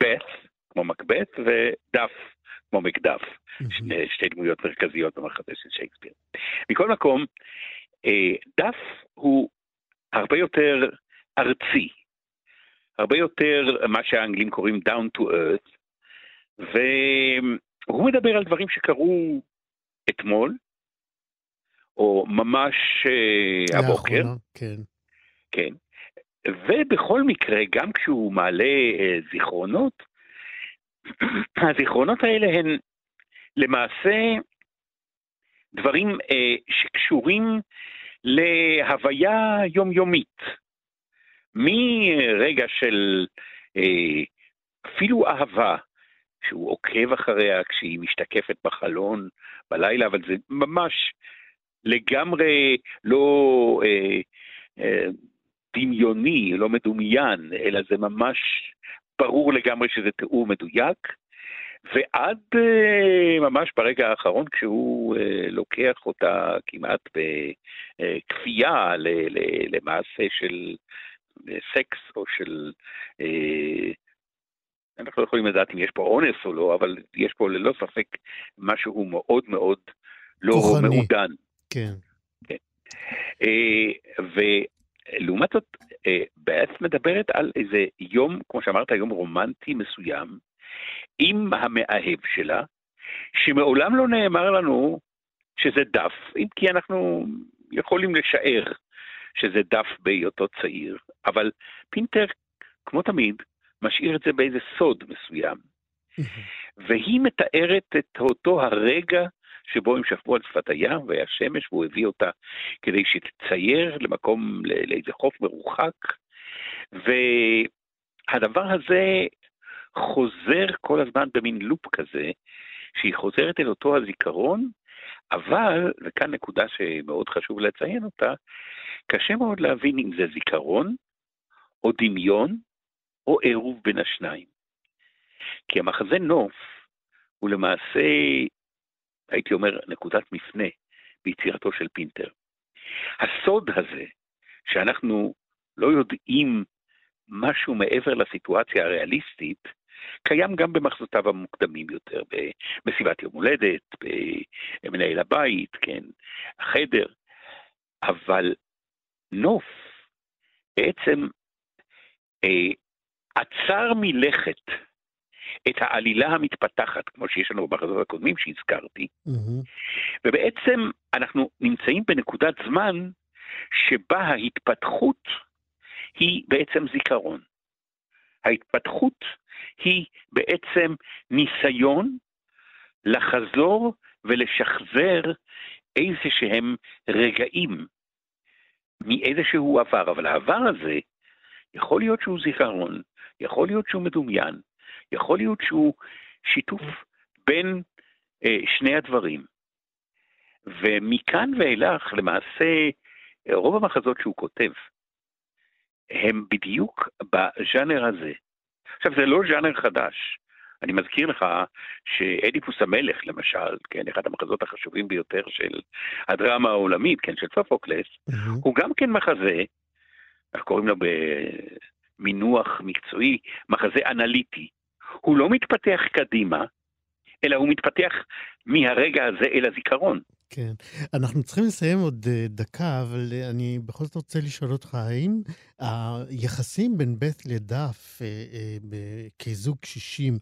בת, כמו מקבט, ודף, כמו מקדף, שני, שתי דמויות מרכזיות במחזה של שייקספיר. מכל מקום, אה, דף הוא הרבה יותר ארצי, הרבה יותר מה שהאנגלים קוראים down to earth, והוא מדבר על דברים שקרו אתמול, או ממש uh, הבוקר. כן. כן. ובכל מקרה, גם כשהוא מעלה uh, זיכרונות, הזיכרונות האלה הן למעשה דברים uh, שקשורים להוויה יומיומית. מרגע של uh, אפילו אהבה, שהוא עוקב אחריה כשהיא משתקפת בחלון בלילה, אבל זה ממש לגמרי לא אה, אה, דמיוני, לא מדומיין, אלא זה ממש ברור לגמרי שזה תיאור מדויק. ועד uh, ממש ברגע האחרון, כשהוא uh, לוקח אותה כמעט בכפייה למעשה של סקס או של... Uh, אנחנו לא יכולים לדעת אם יש פה אונס או לא, אבל יש פה ללא ספק משהו מאוד מאוד לא כוחני. מעודן. כן. כן. Uh, ולעומת זאת, uh, בעת מדברת על איזה יום, כמו שאמרת, יום רומנטי מסוים, עם המאהב שלה, שמעולם לא נאמר לנו שזה דף, אם כי אנחנו יכולים לשער שזה דף בהיותו צעיר, אבל פינטר, כמו תמיד, משאיר את זה באיזה סוד מסוים. והיא מתארת את אותו הרגע שבו הם שפכו על שפת הים והיה שמש והוא הביא אותה כדי שתצייר למקום, לאיזה חוף מרוחק. והדבר הזה חוזר כל הזמן במין לופ כזה, שהיא חוזרת אל אותו הזיכרון, אבל, וכאן נקודה שמאוד חשוב לציין אותה, קשה מאוד להבין אם זה זיכרון, או דמיון, או עירוב בין השניים. כי המחזה נוף הוא למעשה, הייתי אומר, נקודת מפנה ביצירתו של פינטר. הסוד הזה, שאנחנו לא יודעים משהו מעבר לסיטואציה הריאליסטית, קיים גם במחזותיו המוקדמים יותר, במסיבת יום הולדת, במנהל הבית, כן, החדר, אבל נוף בעצם אה, עצר מלכת את העלילה המתפתחת, כמו שיש לנו במחזות הקודמים שהזכרתי, mm-hmm. ובעצם אנחנו נמצאים בנקודת זמן שבה ההתפתחות היא בעצם זיכרון. ההתפתחות היא בעצם ניסיון לחזור ולשחזר איזה שהם רגעים מאיזשהו עבר, אבל העבר הזה יכול להיות שהוא זיכרון, יכול להיות שהוא מדומיין, יכול להיות שהוא שיתוף בין אה, שני הדברים. ומכאן ואילך, למעשה, רוב המחזות שהוא כותב, הם בדיוק בז'אנר הזה. עכשיו, זה לא ז'אנר חדש. אני מזכיר לך שאדיפוס המלך, למשל, כן, אחד המחזות החשובים ביותר של הדרמה העולמית, כן, של סופוקלס, mm-hmm. הוא גם כן מחזה, איך קוראים לו במינוח מקצועי, מחזה אנליטי. הוא לא מתפתח קדימה, אלא הוא מתפתח מהרגע הזה אל הזיכרון. כן. אנחנו צריכים לסיים עוד אה, דקה, אבל אה, אני בכל זאת רוצה לשאול אותך, האם היחסים בין בית לדף אה, כזוג קשישים,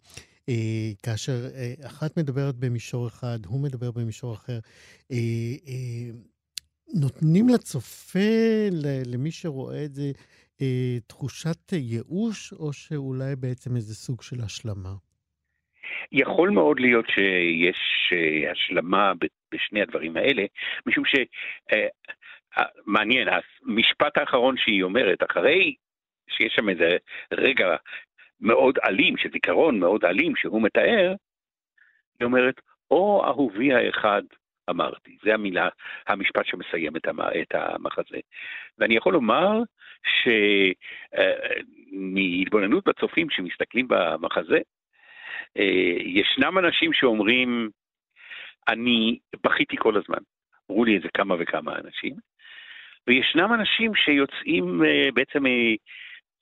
כאשר אחת מדברת במישור אחד, הוא מדבר במישור אחר, נותנים לצופה, למי שרואה את זה, תחושת ייאוש, או שאולי בעצם איזה סוג של השלמה? יכול מאוד להיות שיש השלמה בשני הדברים האלה, משום ש... אה, אה, מעניין, המשפט האחרון שהיא אומרת, אחרי שיש שם איזה רגע מאוד אלים, של זיכרון מאוד אלים שהוא מתאר, היא אומרת, או אהובי האחד אמרתי. זה המילה, המשפט שמסיים את, המחזה. ואני יכול לומר שמהתבוננות אה, בצופים שמסתכלים במחזה, ישנם אנשים שאומרים, אני בכיתי כל הזמן. אמרו לי איזה כמה וכמה אנשים. וישנם אנשים שיוצאים uh, בעצם, uh,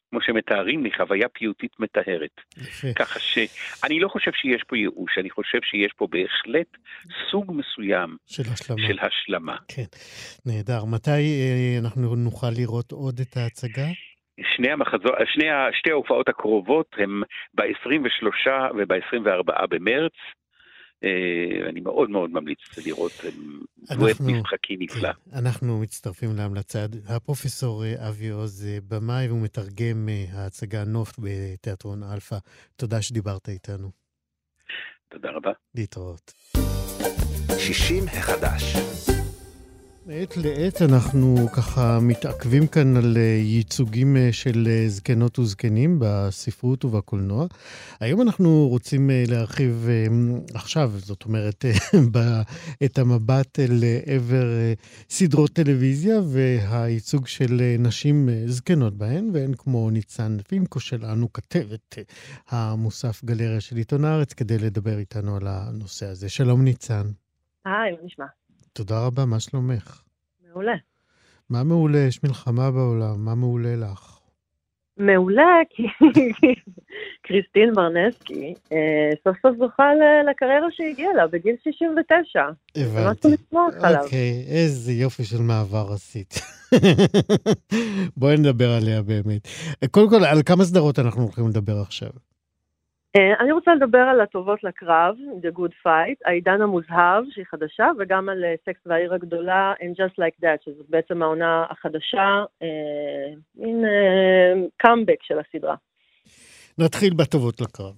כמו שמתארים לי, חוויה פיוטית מטהרת. ככה שאני לא חושב שיש פה ייאוש, אני חושב שיש פה בהחלט סוג מסוים של השלמה. של השלמה. כן, נהדר. מתי אנחנו נוכל לראות עוד את ההצגה? שני המחזור, שני, שתי ההופעות הקרובות הם ב-23 וב-24 במרץ. אה, אני מאוד מאוד ממליץ לראות דואט משחקי נפלא. כן, אנחנו מצטרפים להמלצה. הפרופסור אה, אבי עוז אה, במאי, והוא מתרגם ההצגה נוף בתיאטרון אלפא. תודה שדיברת איתנו. תודה רבה. להתראות. 60 החדש. מעת לעת אנחנו ככה מתעכבים כאן על אה, ייצוגים אה, של אה, זקנות וזקנים בספרות ובקולנוע. היום אנחנו רוצים להרחיב עכשיו, זאת אומרת, את המבט אל עבר סדרות טלוויזיה והייצוג של נשים זקנות בהן, והן כמו ניצן פינקו שלנו, כתבת המוסף גלריה של עיתון הארץ, כדי לדבר איתנו על הנושא הזה. שלום ניצן. היי, מה נשמע? תודה רבה, מה שלומך? מעולה. מה מעולה? יש מלחמה בעולם, מה מעולה לך? מעולה, כי קריסטין ברנסקי אה, סוף סוף זוכה לקריירה שהגיעה לה בגיל 69. הבנתי. אוקיי, איזה יופי של מעבר עשית. בואי נדבר עליה באמת. קודם כל, על כמה סדרות אנחנו הולכים לדבר עכשיו? אה, אני רוצה לדבר על הטובות לקרב, The Good Fight, העידן המוזהב, שהיא חדשה, וגם על סקס אה, והעיר הגדולה, And Just Like That, שזאת בעצם העונה החדשה, אה, מין קאמבק של הסדרה. נתחיל בטובות לקרב.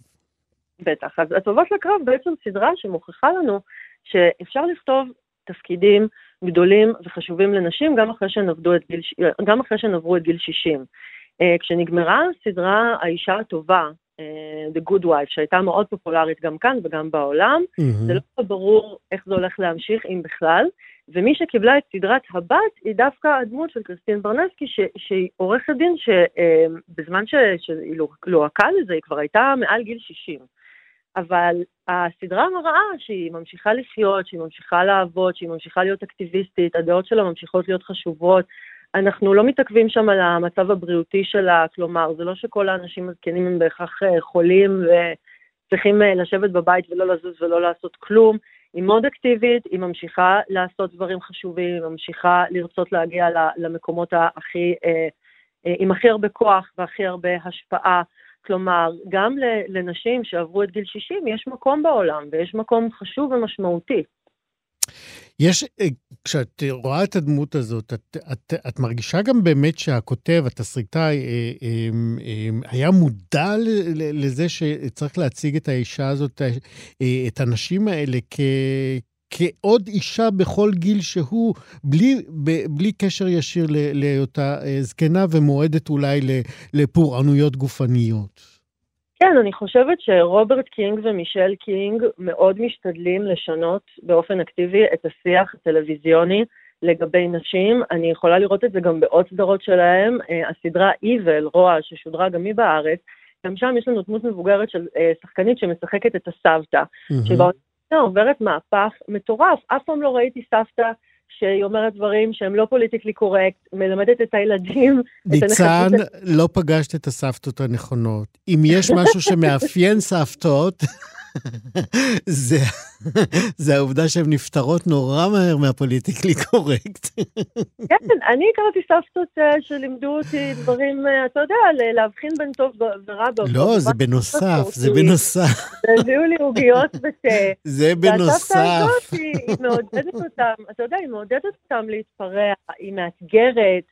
בטח. אז הטובות לקרב בעצם סדרה שמוכיחה לנו שאפשר לכתוב תפקידים גדולים וחשובים לנשים גם אחרי שהן, גיל, גם אחרי שהן עברו את גיל 60. כשנגמרה הסדרה האישה הטובה, The Good Wife, שהייתה מאוד פופולרית גם כאן וגם בעולם. Mm-hmm. זה לא ברור איך זה הולך להמשיך, אם בכלל. ומי שקיבלה את סדרת הבת היא דווקא הדמות של קריסטין ברנסקי, ש, שהיא עורכת דין שבזמן uh, שהיא לוהקה לזה, היא כבר הייתה מעל גיל 60. אבל הסדרה מראה שהיא ממשיכה לחיות, שהיא ממשיכה לעבוד, שהיא ממשיכה להיות אקטיביסטית, הדעות שלה ממשיכות להיות חשובות, אנחנו לא מתעכבים שם על המצב הבריאותי שלה, כלומר, זה לא שכל האנשים הזקנים הם בהכרח אה, חולים וצריכים אה, לשבת בבית ולא לזוז ולא לעשות כלום. היא מאוד אקטיבית, היא ממשיכה לעשות דברים חשובים, היא ממשיכה לרצות להגיע למקומות הכי, אה, עם הכי הרבה כוח והכי הרבה השפעה. כלומר, גם לנשים שעברו את גיל 60 יש מקום בעולם ויש מקום חשוב ומשמעותי. יש, אה, כשאת רואה את הדמות הזאת, את, את, את מרגישה גם באמת שהכותב, התסריטאי, אה, אה, היה מודע לזה שצריך להציג את האישה הזאת, את הנשים האלה, כ, כעוד אישה בכל גיל שהוא, בלי, בלי קשר ישיר להיותה זקנה ומועדת אולי לפורענויות גופניות. כן, אני חושבת שרוברט קינג ומישל קינג מאוד משתדלים לשנות באופן אקטיבי את השיח הטלוויזיוני לגבי נשים. אני יכולה לראות את זה גם בעוד סדרות שלהם. אה, הסדרה Evil, רוע, ששודרה גם היא בארץ, גם שם יש לנו דמות מבוגרת של אה, שחקנית שמשחקת את הסבתא, mm-hmm. שבעונה עוברת מהפך מטורף. אף פעם לא ראיתי סבתא שהיא אומרת דברים שהם לא פוליטיקלי קורקט, מלמדת את הילדים. ניצן, לא פגשת את הסבתות הנכונות. אם יש משהו שמאפיין סבתות, זה, זה העובדה שהן נפטרות נורא מהר מהפוליטיקלי קורקט. כן, אני הכרתי סבתות אה, שלימדו אותי דברים, אה, אתה יודע, להבחין בין טוב ורע. לא, זה בנוסף, זה בנוסף. הביאו לי עוגיות ותה. זה בנוסף. והסבתא הזאת, היא מעודדת אותם, אתה יודע, היא מעודדת אותם להתפרע, היא מאתגרת.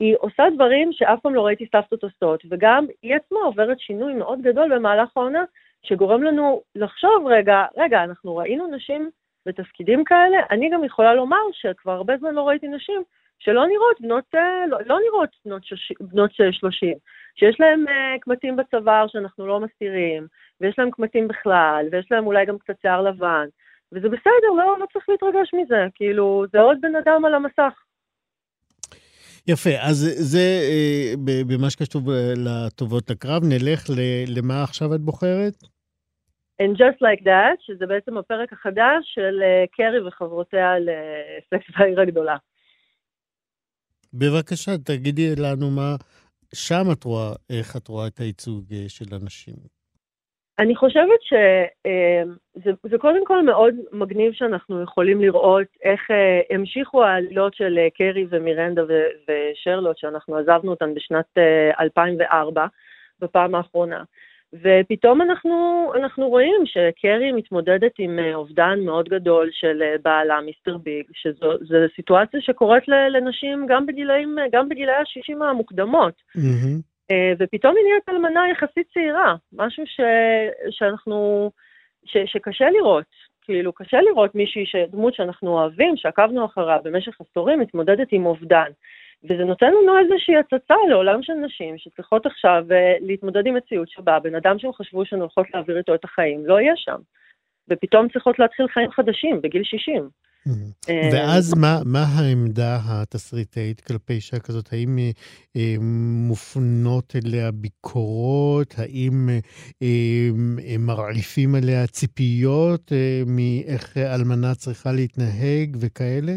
היא עושה דברים שאף פעם לא ראיתי סבתות עושות, וגם היא עצמה עוברת שינוי מאוד גדול במהלך העונה, שגורם לנו לחשוב, רגע, רגע, אנחנו ראינו נשים בתפקידים כאלה, אני גם יכולה לומר שכבר הרבה זמן לא ראיתי נשים שלא נראות בנות, אה, לא, לא נראות בנות, שש, בנות 30, שיש להן uh, קמטים בצוואר שאנחנו לא מסתירים, ויש להן קמטים בכלל, ויש להן אולי גם קצת שיער לבן, וזה בסדר, לא, לא צריך להתרגש מזה, כאילו, זה עוד בן אדם על המסך. יפה, אז זה אה, במה שקשור לטובות לקרב. נלך למה עכשיו את בוחרת? And Just Like That, שזה בעצם הפרק החדש של אה, קרי וחברותיה לסקס בעיר הגדולה. בבקשה, תגידי לנו מה שם את רואה, איך את רואה את הייצוג אה, של אנשים. אני חושבת שזה קודם כל מאוד מגניב שאנחנו יכולים לראות איך אה, המשיכו העלילות של אה, קרי ומירנדה ושרלוט, שאנחנו עזבנו אותן בשנת 2004, אה, בפעם האחרונה. ופתאום אנחנו, אנחנו רואים שקרי מתמודדת עם אובדן מאוד גדול של בעלה, מיסטר ביג, שזו סיטואציה שקורית לנשים גם בגילאים, גם בגילאי ה-60 המוקדמות. Mm-hmm. אה, ופתאום היא נהיית אלמנה יחסית צעירה, משהו ש, שאנחנו, ש, שקשה לראות. כאילו, קשה לראות מישהי, דמות שאנחנו אוהבים, שעקבנו אחריה במשך עשורים, מתמודדת עם אובדן. וזה נותן לנו איזושהי הצצה לעולם של נשים שצריכות עכשיו uh, להתמודד עם מציאות שבה בן אדם שהם חשבו שהן הולכות להעביר איתו את החיים, לא יהיה שם. ופתאום צריכות להתחיל חיים חדשים בגיל 60. אה, ואז מה, מה העמדה התסריטאית כלפי אישה כזאת? האם אה, אה, מופנות אליה ביקורות? האם אה, אה, מרעיפים עליה ציפיות אה, מאיך אלמנה צריכה להתנהג וכאלה?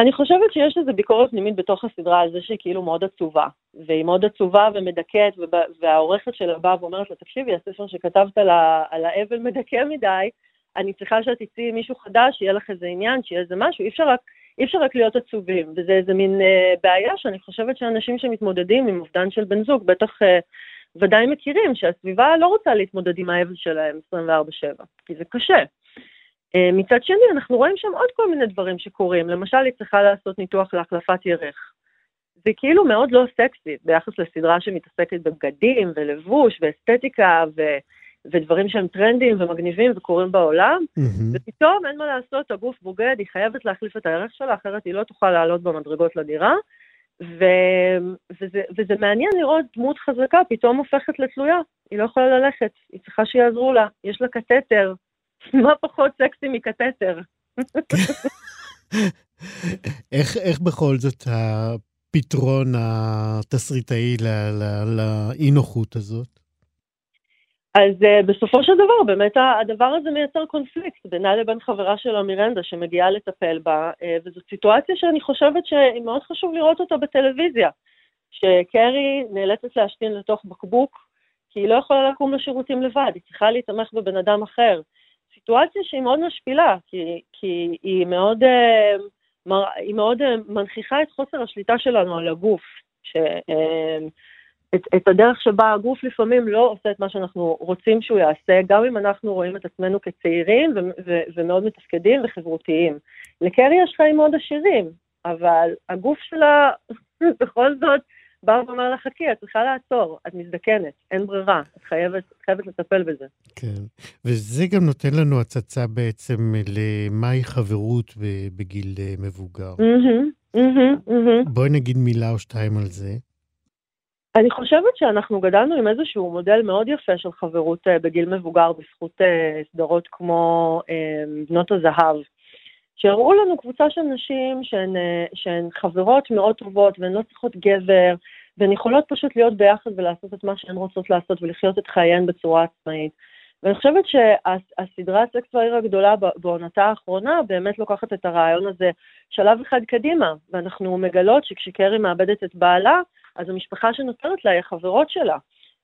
אני חושבת שיש איזו ביקורת פנימית בתוך הסדרה על זה שהיא כאילו מאוד עצובה. והיא מאוד עצובה ומדכאת, והעורכת שלה באה ואומרת לה, תקשיבי, הספר שכתבת על האבל מדכא מדי, אני צריכה שאת תצאי מישהו חדש, שיהיה לך איזה עניין, שיהיה איזה משהו, אי אפשר רק, אי אפשר רק להיות עצובים. וזה איזה מין אה, בעיה שאני חושבת שאנשים שמתמודדים עם אובדן של בן זוג, בטח אה, ודאי מכירים, שהסביבה לא רוצה להתמודד עם האבל שלהם 24-7, כי זה קשה. אה, מצד שני, אנחנו רואים שם עוד כל מיני דברים שקורים. למשל, היא צריכה לעשות ניתוח להחלפת ירך. זה כאילו מאוד לא סקסי ביחס לסדרה שמתעסקת בבגדים ולבוש ואסתטיקה ו... ודברים שהם טרנדיים ומגניבים וקורים בעולם, mm-hmm. ופתאום אין מה לעשות, הגוף בוגד, היא חייבת להחליף את הערך שלה, אחרת היא לא תוכל לעלות במדרגות לדירה. ו... וזה, וזה מעניין לראות דמות חזקה פתאום הופכת לתלויה, היא לא יכולה ללכת, היא צריכה שיעזרו לה, יש לה קתטר, מה פחות סקסי מקתטר? איך, איך בכל זאת הפתרון התסריטאי לאי נוחות הזאת? אז uh, בסופו של דבר, באמת הדבר הזה מייצר קונפליקט בינה לבין חברה שלה מירנדה שמגיעה לטפל בה, uh, וזו סיטואציה שאני חושבת שמאוד חשוב לראות אותה בטלוויזיה, שקרי נאלצת להשתין לתוך בקבוק, כי היא לא יכולה לקום לשירותים לבד, היא צריכה להתמך בבן אדם אחר. סיטואציה שהיא מאוד משפילה, כי, כי היא מאוד, uh, מר, היא מאוד uh, מנכיחה את חוסר השליטה שלנו על הגוף. ש, uh, את, את הדרך שבה הגוף לפעמים לא עושה את מה שאנחנו רוצים שהוא יעשה, גם אם אנחנו רואים את עצמנו כצעירים ו, ו, ומאוד מתפקדים וחברותיים. לקרי יש חיים מאוד עשירים, אבל הגוף שלה בכל זאת בא ואומר לה, חכי, את צריכה לעצור, את מזדקנת, אין ברירה, את חייבת, את חייבת לטפל בזה. כן, וזה גם נותן לנו הצצה בעצם למהי חברות בגיל אה, מבוגר. Mm-hmm, mm-hmm, mm-hmm. בואי נגיד מילה או שתיים על זה. אני חושבת שאנחנו גדלנו עם איזשהו מודל מאוד יפה של חברות uh, בגיל מבוגר בזכות uh, סדרות כמו uh, בנות הזהב, שהראו לנו קבוצה של נשים שהן, שהן חברות מאוד טובות והן לא צריכות גבר, והן יכולות פשוט להיות ביחד ולעשות את מה שהן רוצות לעשות ולחיות את חייהן בצורה עצמאית. ואני חושבת שהסדרה סקס והעיר הגדולה בעונתה האחרונה באמת לוקחת את הרעיון הזה שלב אחד קדימה, ואנחנו מגלות שכשקרי מאבדת את בעלה, אז המשפחה שנוצרת לה היא החברות שלה,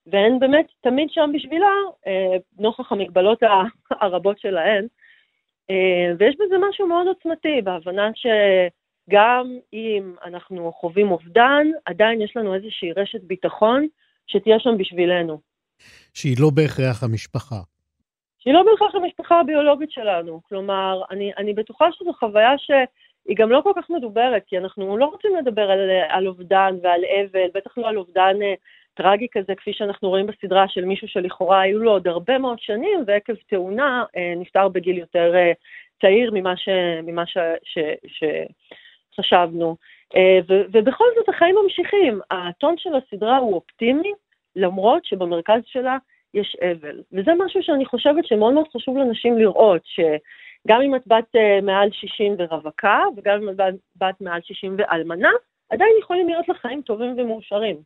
והן באמת תמיד שם בשבילה, אה, נוכח המגבלות הרבות שלהן, אה, ויש בזה משהו מאוד עוצמתי, בהבנה שגם אם אנחנו חווים אובדן, עדיין יש לנו איזושהי רשת ביטחון שתהיה שם בשבילנו. שהיא לא בהכרח המשפחה. שהיא לא בהכרח המשפחה הביולוגית שלנו. כלומר, אני, אני בטוחה שזו חוויה ש... היא גם לא כל כך מדוברת, כי אנחנו לא רוצים לדבר על, על אובדן ועל אבל, בטח לא על אובדן אה, טרגי כזה, כפי שאנחנו רואים בסדרה של מישהו שלכאורה היו לו עוד הרבה מאוד שנים, ועקב תאונה אה, נפטר בגיל יותר אה, צעיר ממה, ש, ממה ש, ש, שחשבנו. ו, ובכל זאת החיים ממשיכים. הטון של הסדרה הוא אופטימי, למרות שבמרכז שלה יש אבל. וזה משהו שאני חושבת שמאוד מאוד חשוב לנשים לראות, ש... גם אם את בת uh, מעל 60 ורווקה, וגם אם את בת, בת מעל 60 ואלמנה, עדיין יכולים להיות לך חיים טובים ומאושרים.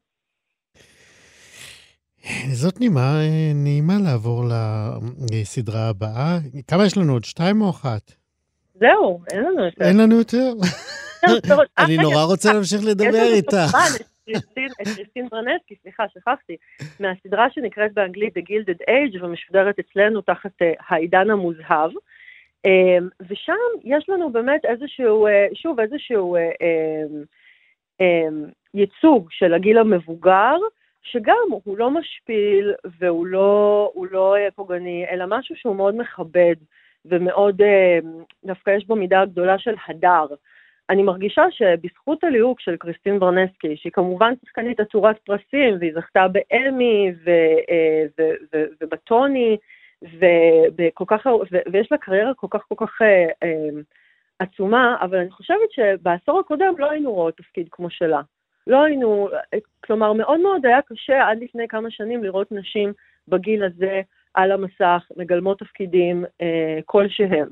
זאת נימה נעימה לעבור לסדרה הבאה. כמה יש לנו עוד? שתיים או אחת? זהו, אין לנו יותר. אין לנו יותר? אני נורא רוצה להמשיך לדבר איתך. את קריסטין ברנסקי, סליחה, שכחתי, מהסדרה שנקראת באנגלית The Gilded Age ומשודרת אצלנו תחת אה, העידן המוזהב. אמ, ושם יש לנו באמת איזשהו, אה, שוב, איזשהו אה, אמ, אמ, ייצוג של הגיל המבוגר, שגם הוא לא משפיל והוא לא, לא אה, פוגעני, אלא משהו שהוא מאוד מכבד ומאוד, דווקא יש בו מידה גדולה של הדר. אני מרגישה שבזכות הליהוק של קריסטין ברנסקי, שהיא כמובן שחקנית עטורת פרסים, והיא זכתה באמי ובטוני, ובכל כך, ויש לה קריירה כל כך כל כך אה, אה, עצומה, אבל אני חושבת שבעשור הקודם לא היינו רואות תפקיד כמו שלה. לא היינו, כלומר מאוד מאוד היה קשה עד לפני כמה שנים לראות נשים בגיל הזה על המסך, מגלמות תפקידים אה, כלשהם.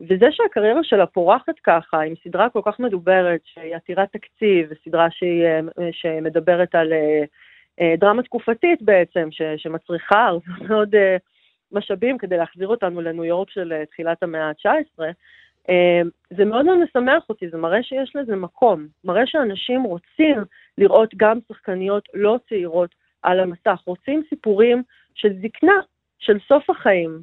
וזה שהקריירה שלה פורחת ככה, עם סדרה כל כך מדוברת, שהיא עתירת תקציב, וסדרה שהיא, אה, שמדברת על אה, דרמה תקופתית בעצם, ש, שמצריכה הרבה מאוד משאבים כדי להחזיר אותנו לניו יורק של אה, תחילת המאה ה-19, אה, זה מאוד מאוד משמח אותי, זה מראה שיש לזה מקום, מראה שאנשים רוצים לראות גם שחקניות לא צעירות על המסך, רוצים סיפורים של זקנה, של סוף החיים.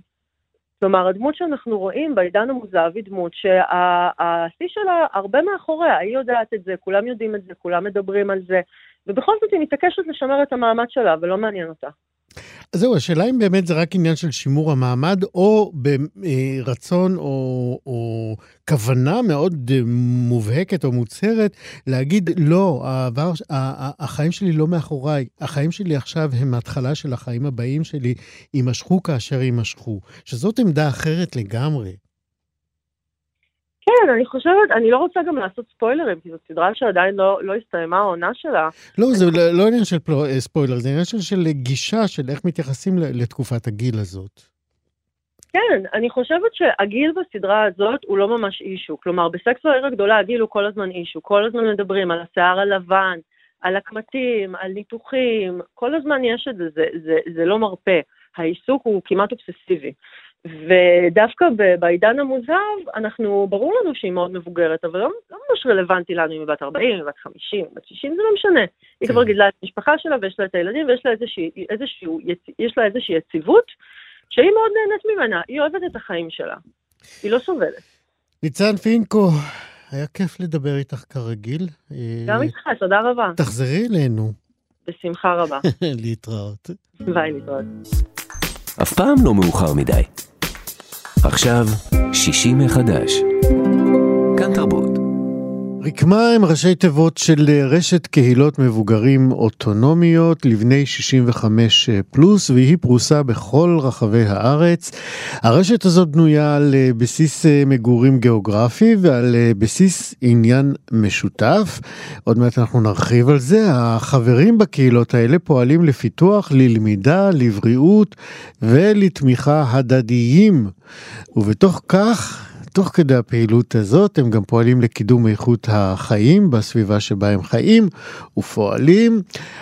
כלומר, הדמות שאנחנו רואים בעידן המוזב היא דמות שהשיא שלה הרבה מאחוריה, היא יודעת את זה, כולם יודעים את זה, כולם מדברים על זה, ובכל זאת היא מתעקשת לשמר את המעמד שלה ולא מעניין אותה. זהו, השאלה אם באמת זה רק עניין של שימור המעמד, או ברצון או, או כוונה מאוד מובהקת או מוצהרת להגיד, לא, העבר, החיים שלי לא מאחוריי, החיים שלי עכשיו הם ההתחלה של החיים הבאים שלי, יימשכו כאשר יימשכו. שזאת עמדה אחרת לגמרי. כן, אני חושבת, אני לא רוצה גם לעשות ספוילרים, כי זו סדרה שעדיין לא, לא הסתיימה העונה שלה. לא, זה אני... לא, לא עניין של פלו, אה, ספוילר, זה עניין של, של גישה, של איך מתייחסים לתקופת הגיל הזאת. כן, אני חושבת שהגיל בסדרה הזאת הוא לא ממש אישו. כלומר, בסקס בעיר הגדולה הגיל הוא כל הזמן אישו. כל הזמן מדברים על השיער הלבן, על הקמטים, על ניתוחים, כל הזמן יש את זה, זה, זה, זה לא מרפה. העיסוק הוא כמעט אובססיבי. ודווקא בעידן המוזהב, אנחנו, ברור לנו שהיא מאוד מבוגרת, אבל לא, לא ממש רלוונטי לנו אם היא בת 40, אם היא בת 50, בת 60, זה לא משנה. היא כן. כבר גידלה את המשפחה שלה ויש לה את הילדים ויש לה איזושהי, איזושהי, יש לה איזושהי יציבות שהיא מאוד נהנית ממנה, היא אוהבת את החיים שלה, היא לא סובלת. ניצן פינקו, היה כיף לדבר איתך כרגיל. גם איתך, תודה רבה. תחזרי אלינו. בשמחה רבה. להתראות. ביי, להתראות. אף פעם לא מאוחר מדי. עכשיו, שישי מחדש. כאן תרבות. רקמה הם ראשי תיבות של רשת קהילות מבוגרים אוטונומיות לבני 65 פלוס והיא פרוסה בכל רחבי הארץ. הרשת הזאת בנויה על בסיס מגורים גיאוגרפי ועל בסיס עניין משותף. עוד מעט אנחנו נרחיב על זה. החברים בקהילות האלה פועלים לפיתוח, ללמידה, לבריאות ולתמיכה הדדיים. ובתוך כך תוך כדי הפעילות הזאת הם גם פועלים לקידום איכות החיים בסביבה שבה הם חיים ופועלים.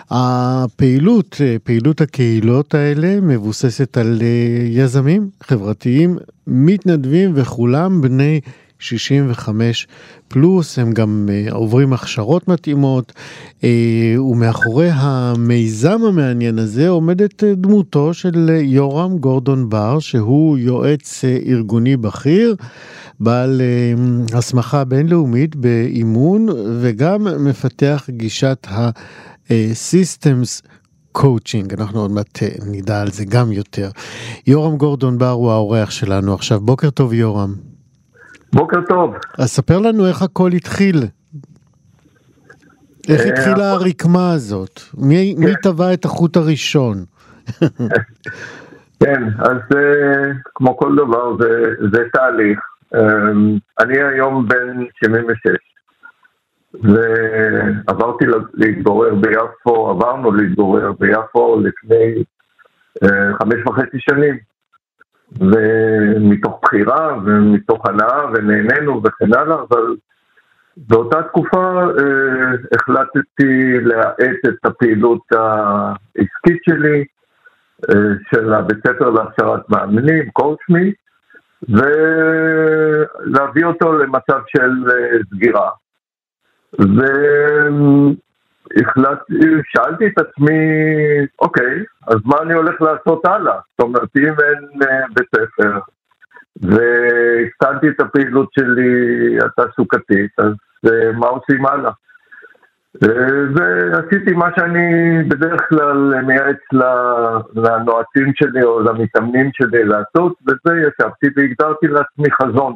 הפעילות, פעילות הקהילות האלה מבוססת על אה, יזמים חברתיים, מתנדבים וכולם בני 65 פלוס, הם גם uh, עוברים הכשרות מתאימות, uh, ומאחורי המיזם המעניין הזה עומדת uh, דמותו של יורם גורדון בר, שהוא יועץ uh, ארגוני בכיר, בעל uh, הסמכה בינלאומית באימון, וגם מפתח גישת ה-Systems Coaching, אנחנו עוד מעט נדע על זה גם יותר. יורם גורדון בר הוא האורח שלנו עכשיו, בוקר טוב יורם. בוקר טוב. אז ספר לנו איך הכל התחיל. איך אה, התחילה הרקמה הזאת? מי טבע כן. את החוט הראשון? כן, אז אה, כמו כל דבר זה תהליך. אמ, אני היום בן 76, ועברתי להתגורר ביפו, עברנו להתגורר ביפו לפני אה, חמש וחצי שנים. ומתוך בחירה ומתוך הנאה ונהנינו וכן הלאה, אבל באותה תקופה אה, החלטתי להאט את הפעילות העסקית שלי, אה, של הבית ספר להכשרת מאמנים, קורצ'מי, ולהביא אותו למצב של אה, סגירה. ו... החלטתי, שאלתי את עצמי, אוקיי, אז מה אני הולך לעשות הלאה? זאת אומרת, אם אין uh, בית ספר, והקטנתי את הפעילות שלי התעסוקתית, אז uh, מה עושים הלאה? Uh, ועשיתי מה שאני בדרך כלל מייעץ לנועצים שלי או למתאמנים שלי לעשות, וזה ישבתי והגדרתי לעצמי חזון.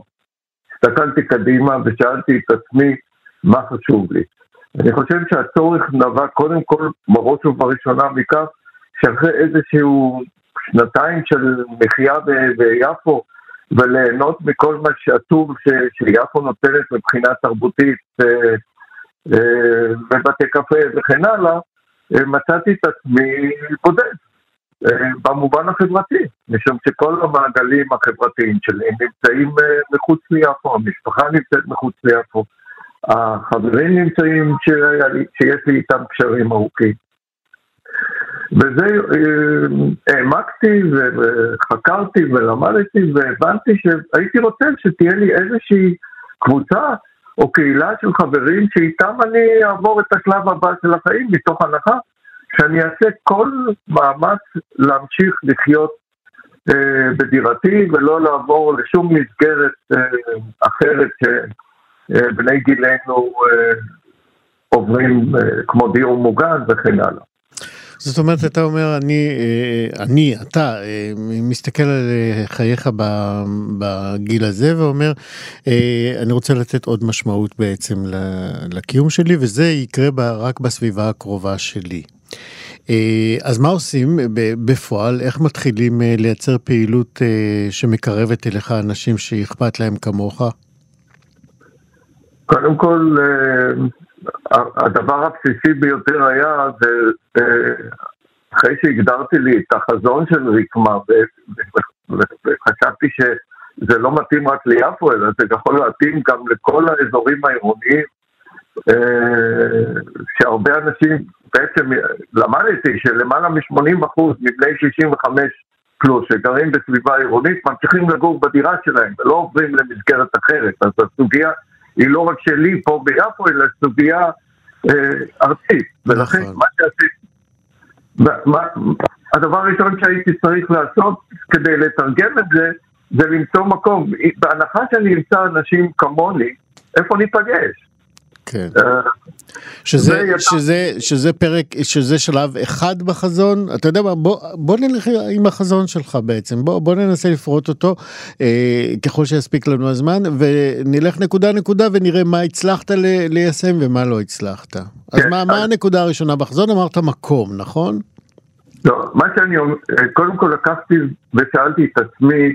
הסתכלתי קדימה ושאלתי את עצמי מה חשוב לי. אני חושב שהצורך נבע קודם כל, בראש ובראשונה, מכך שאחרי איזשהו שנתיים של מחיה ביפו וליהנות מכל מה שהטוב שיפו נותנת מבחינה תרבותית בבתי קפה וכן הלאה, מצאתי את עצמי בודד. במובן החברתי, משום שכל המעגלים החברתיים שלי נמצאים מחוץ ליפו, המשפחה נמצאת מחוץ ליפו, החברים נמצאים שיש לי איתם קשרים ארוכים. וזה, אה, העמקתי וחקרתי ולמדתי והבנתי שהייתי רוצה שתהיה לי איזושהי קבוצה או קהילה של חברים שאיתם אני אעבור את השלב הבא של החיים מתוך הנחה שאני אעשה כל מאמץ להמשיך לחיות אה, בדירתי ולא לעבור לשום מסגרת אה, אחרת שבני גילנו אה, עוברים אה, כמו דיור מוגן וכן הלאה. זאת אומרת, אתה אומר, אני, אה, אני, אתה, אה, מסתכל על אה, חייך בגיל הזה ואומר, אני רוצה לתת עוד משמעות בעצם לקיום שלי, וזה יקרה רק בסביבה הקרובה שלי. אז מה עושים בפועל? איך מתחילים לייצר פעילות שמקרבת אליך אנשים שאכפת להם כמוך? קודם כל, הדבר הבסיסי ביותר היה, זה אחרי שהגדרתי לי את החזון של רקמה, וחשבתי שזה לא מתאים רק ליפו, אלא זה יכול להתאים גם לכל האזורים העירוניים, אה, שהרבה אנשים, בעצם למדתי שלמעלה מ-80% מבני 65 פלוס שגרים בסביבה עירונית ממשיכים לגור בדירה שלהם ולא עוברים למסגרת אחרת. אז הסוגיה היא לא רק שלי פה ביפו, אלא סוגיה אה, ארצית. ולכן נכון. מה שעשיתי, הדבר הראשון שהייתי צריך לעשות כדי לתרגם את זה, זה למצוא מקום. בהנחה שאני אמצא אנשים כמוני, איפה ניפגש? כן. אה, שזה, שזה, שזה פרק, שזה שלב אחד בחזון, אתה יודע מה, בוא, בוא נלך עם החזון שלך בעצם, בוא, בוא ננסה לפרוט אותו אה, ככל שיספיק לנו הזמן, ונלך נקודה נקודה ונראה מה הצלחת ל, ליישם ומה לא הצלחת. כן, אז מה, מה הנקודה הראשונה בחזון? אמרת מקום, נכון? לא, מה שאני אומר, אה, קודם כל לקחתי ושאלתי את עצמי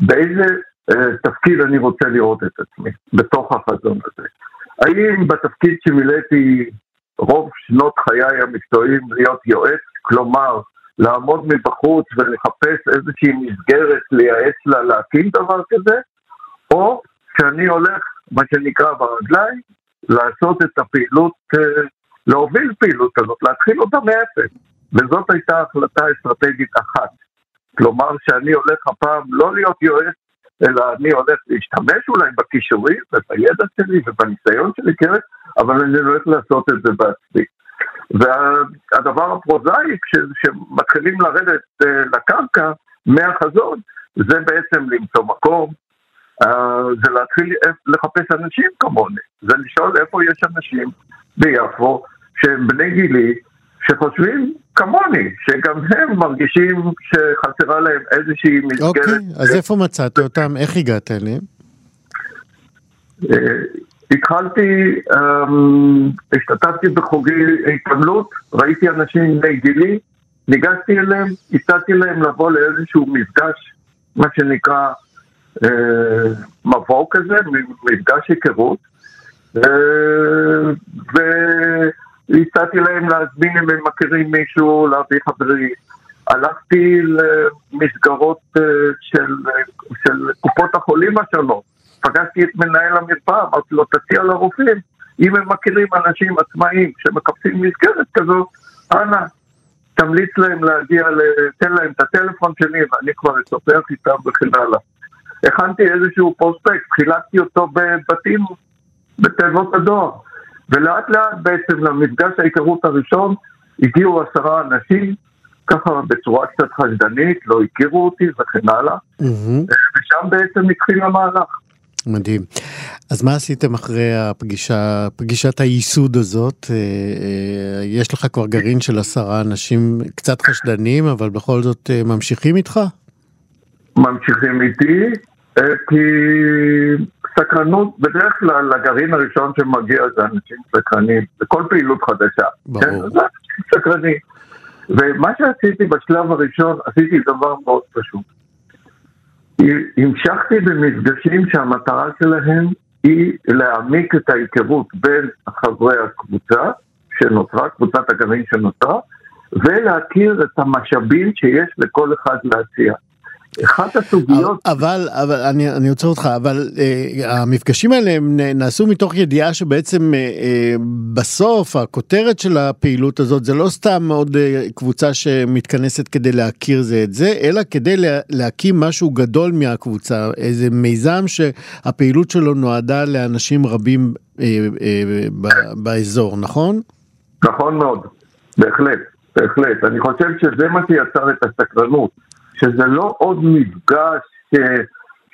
באיזה אה, תפקיד אני רוצה לראות את עצמי בתוך החזון הזה. האם בתפקיד שמילאתי רוב שנות חיי המקצועיים להיות יועץ, כלומר לעמוד מבחוץ ולחפש איזושהי מסגרת לייעץ לה להקים דבר כזה, או שאני הולך, מה שנקרא ברגליים, לעשות את הפעילות, אה, להוביל פעילות כזאת, להתחיל אותה מאפס. וזאת הייתה החלטה אסטרטגית אחת. כלומר שאני הולך הפעם לא להיות יועץ אלא אני הולך להשתמש אולי בכישורים ובידע שלי ובניסיון שלי, כן, אבל אני הולך לעשות את זה בעצמי. והדבר הפרוזאי, כשמתחילים לרדת uh, לקרקע מהחזון, זה בעצם למצוא מקום, uh, זה להתחיל לחפש אנשים כמוני, זה לשאול איפה יש אנשים ביפו שהם בני גילי, שחושבים כמוני, שגם הם מרגישים שחסרה להם איזושהי מסגרת. אוקיי, אז איפה מצאת אותם? איך הגעת אליהם? אה, התחלתי, אמ, השתתפתי בחוגי התעמלות, ראיתי אנשים בני גילי, ניגשתי אליהם, הצעתי להם לבוא לאיזשהו מפגש, מה שנקרא אה, מבוא כזה, מפגש היכרות, אה, ו... הצעתי להם להזמין אם הם מכירים מישהו, להביא חברים. הלכתי למסגרות אה, של, של קופות החולים השונות. פגשתי את מנהל המרפאה, אמרתי לו, תציע לרופאים, אם הם מכירים אנשים עצמאיים שמקפצים מסגרת כזו, אנא, תמליץ להם להגיע, תן להם את הטלפון שלי ואני כבר אשוחח איתם וכן הלאה. הכנתי איזשהו פרוספקט, חילקתי אותו בבתים בתיבות הדואר. ולאט לאט בעצם למפגש ההיכרות הראשון הגיעו עשרה אנשים, ככה בצורה קצת חשדנית, לא הכירו אותי וכן הלאה, mm-hmm. ושם בעצם התחיל המהלך. מדהים. אז מה עשיתם אחרי הפגישה, פגישת הייסוד הזאת? אה, אה, יש לך כבר גרעין של עשרה אנשים קצת חשדנים, אבל בכל זאת אה, ממשיכים איתך? ממשיכים איתי, כי סקרנות, בדרך כלל הגרעין הראשון שמגיע זה אנשים סקרנים, בכל פעילות חדשה. ברור. כן, זה אנשים סקרנים. ומה שעשיתי בשלב הראשון, עשיתי דבר מאוד פשוט. המשכתי במפגשים שהמטרה שלהם היא להעמיק את ההיכרות בין חברי הקבוצה שנותרה, קבוצת הגרעין שנותרה, ולהכיר את המשאבים שיש לכל אחד להציע. אחת הסוגיות... אבל, אבל אני, אני עוצר אותך, אבל אה, המפגשים האלה הם נעשו מתוך ידיעה שבעצם אה, אה, בסוף הכותרת של הפעילות הזאת זה לא סתם עוד אה, קבוצה שמתכנסת כדי להכיר זה את זה, אלא כדי לה, להקים משהו גדול מהקבוצה, איזה מיזם שהפעילות שלו נועדה לאנשים רבים אה, אה, ב, באזור, נכון? נכון מאוד, בהחלט, בהחלט. אני חושב שזה מה שיצר את הסקרנות. שזה לא עוד מפגש אה,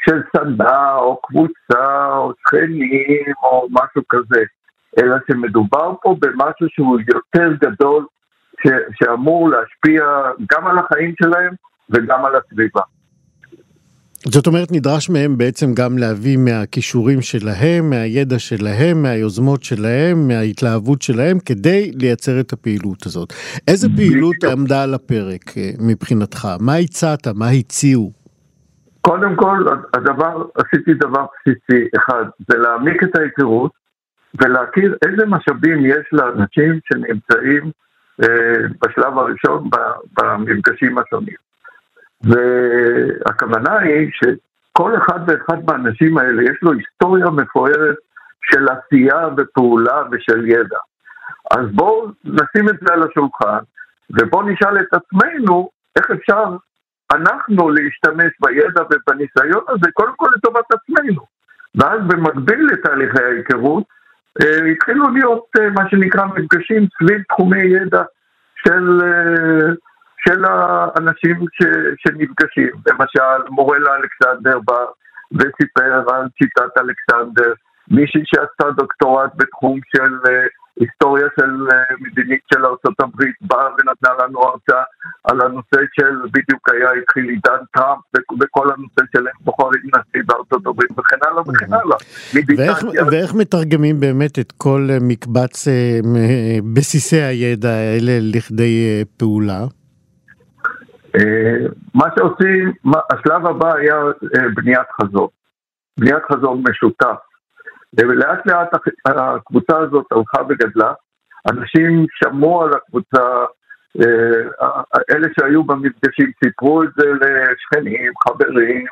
של סנדה או קבוצה או שכנים או משהו כזה, אלא שמדובר פה במשהו שהוא יותר גדול, ש, שאמור להשפיע גם על החיים שלהם וגם על הסביבה. זאת אומרת, נדרש מהם בעצם גם להביא מהכישורים שלהם, מהידע שלהם, מהיוזמות שלהם, מההתלהבות שלהם, כדי לייצר את הפעילות הזאת. איזה פעילות עמדה על הפרק אה, מבחינתך? מה הצעת? מה הציעו? קודם כל, הדבר, עשיתי דבר בסיסי, אחד, זה להעמיק את ההיכרות ולהכיר איזה משאבים יש לאנשים שנמצאים אה, בשלב הראשון במפגשים השונים. והכוונה היא שכל אחד ואחד מהאנשים האלה יש לו היסטוריה מפוארת של עשייה ופעולה ושל ידע. אז בואו נשים את זה על השולחן, ובואו נשאל את עצמנו איך אפשר אנחנו להשתמש בידע ובניסיון הזה, קודם כל לטובת עצמנו. ואז במקביל לתהליכי ההיכרות, אה, התחילו להיות אה, מה שנקרא מפגשים סביב תחומי ידע של אה, של האנשים ש, שנפגשים. למשל, מורלה אלכסנדר בא וסיפר על שיטת אלכסנדר, מישהי שעשתה דוקטורט בתחום של uh, היסטוריה של uh, מדינית של ארה"ב באה ונתנה לנו הרצאה על הנושא של, בדיוק היה, התחיל עידן טראמפ וכל הנושא של איך בוחרים נשיא בארצות הברית וכן הלאה וכן הלאה. ואיך, ואיך מתרגמים באמת את כל מקבץ uh, בסיסי הידע האלה לכדי פעולה? אה, מה שעושים, השלב הבא היה אה, בניית חזון, בניית חזון משותף. ולאט לאט הקבוצה הזאת הלכה וגדלה, אנשים שמעו על הקבוצה, אה, אלה שהיו במפגשים סיפרו את זה לשכנים, חברים,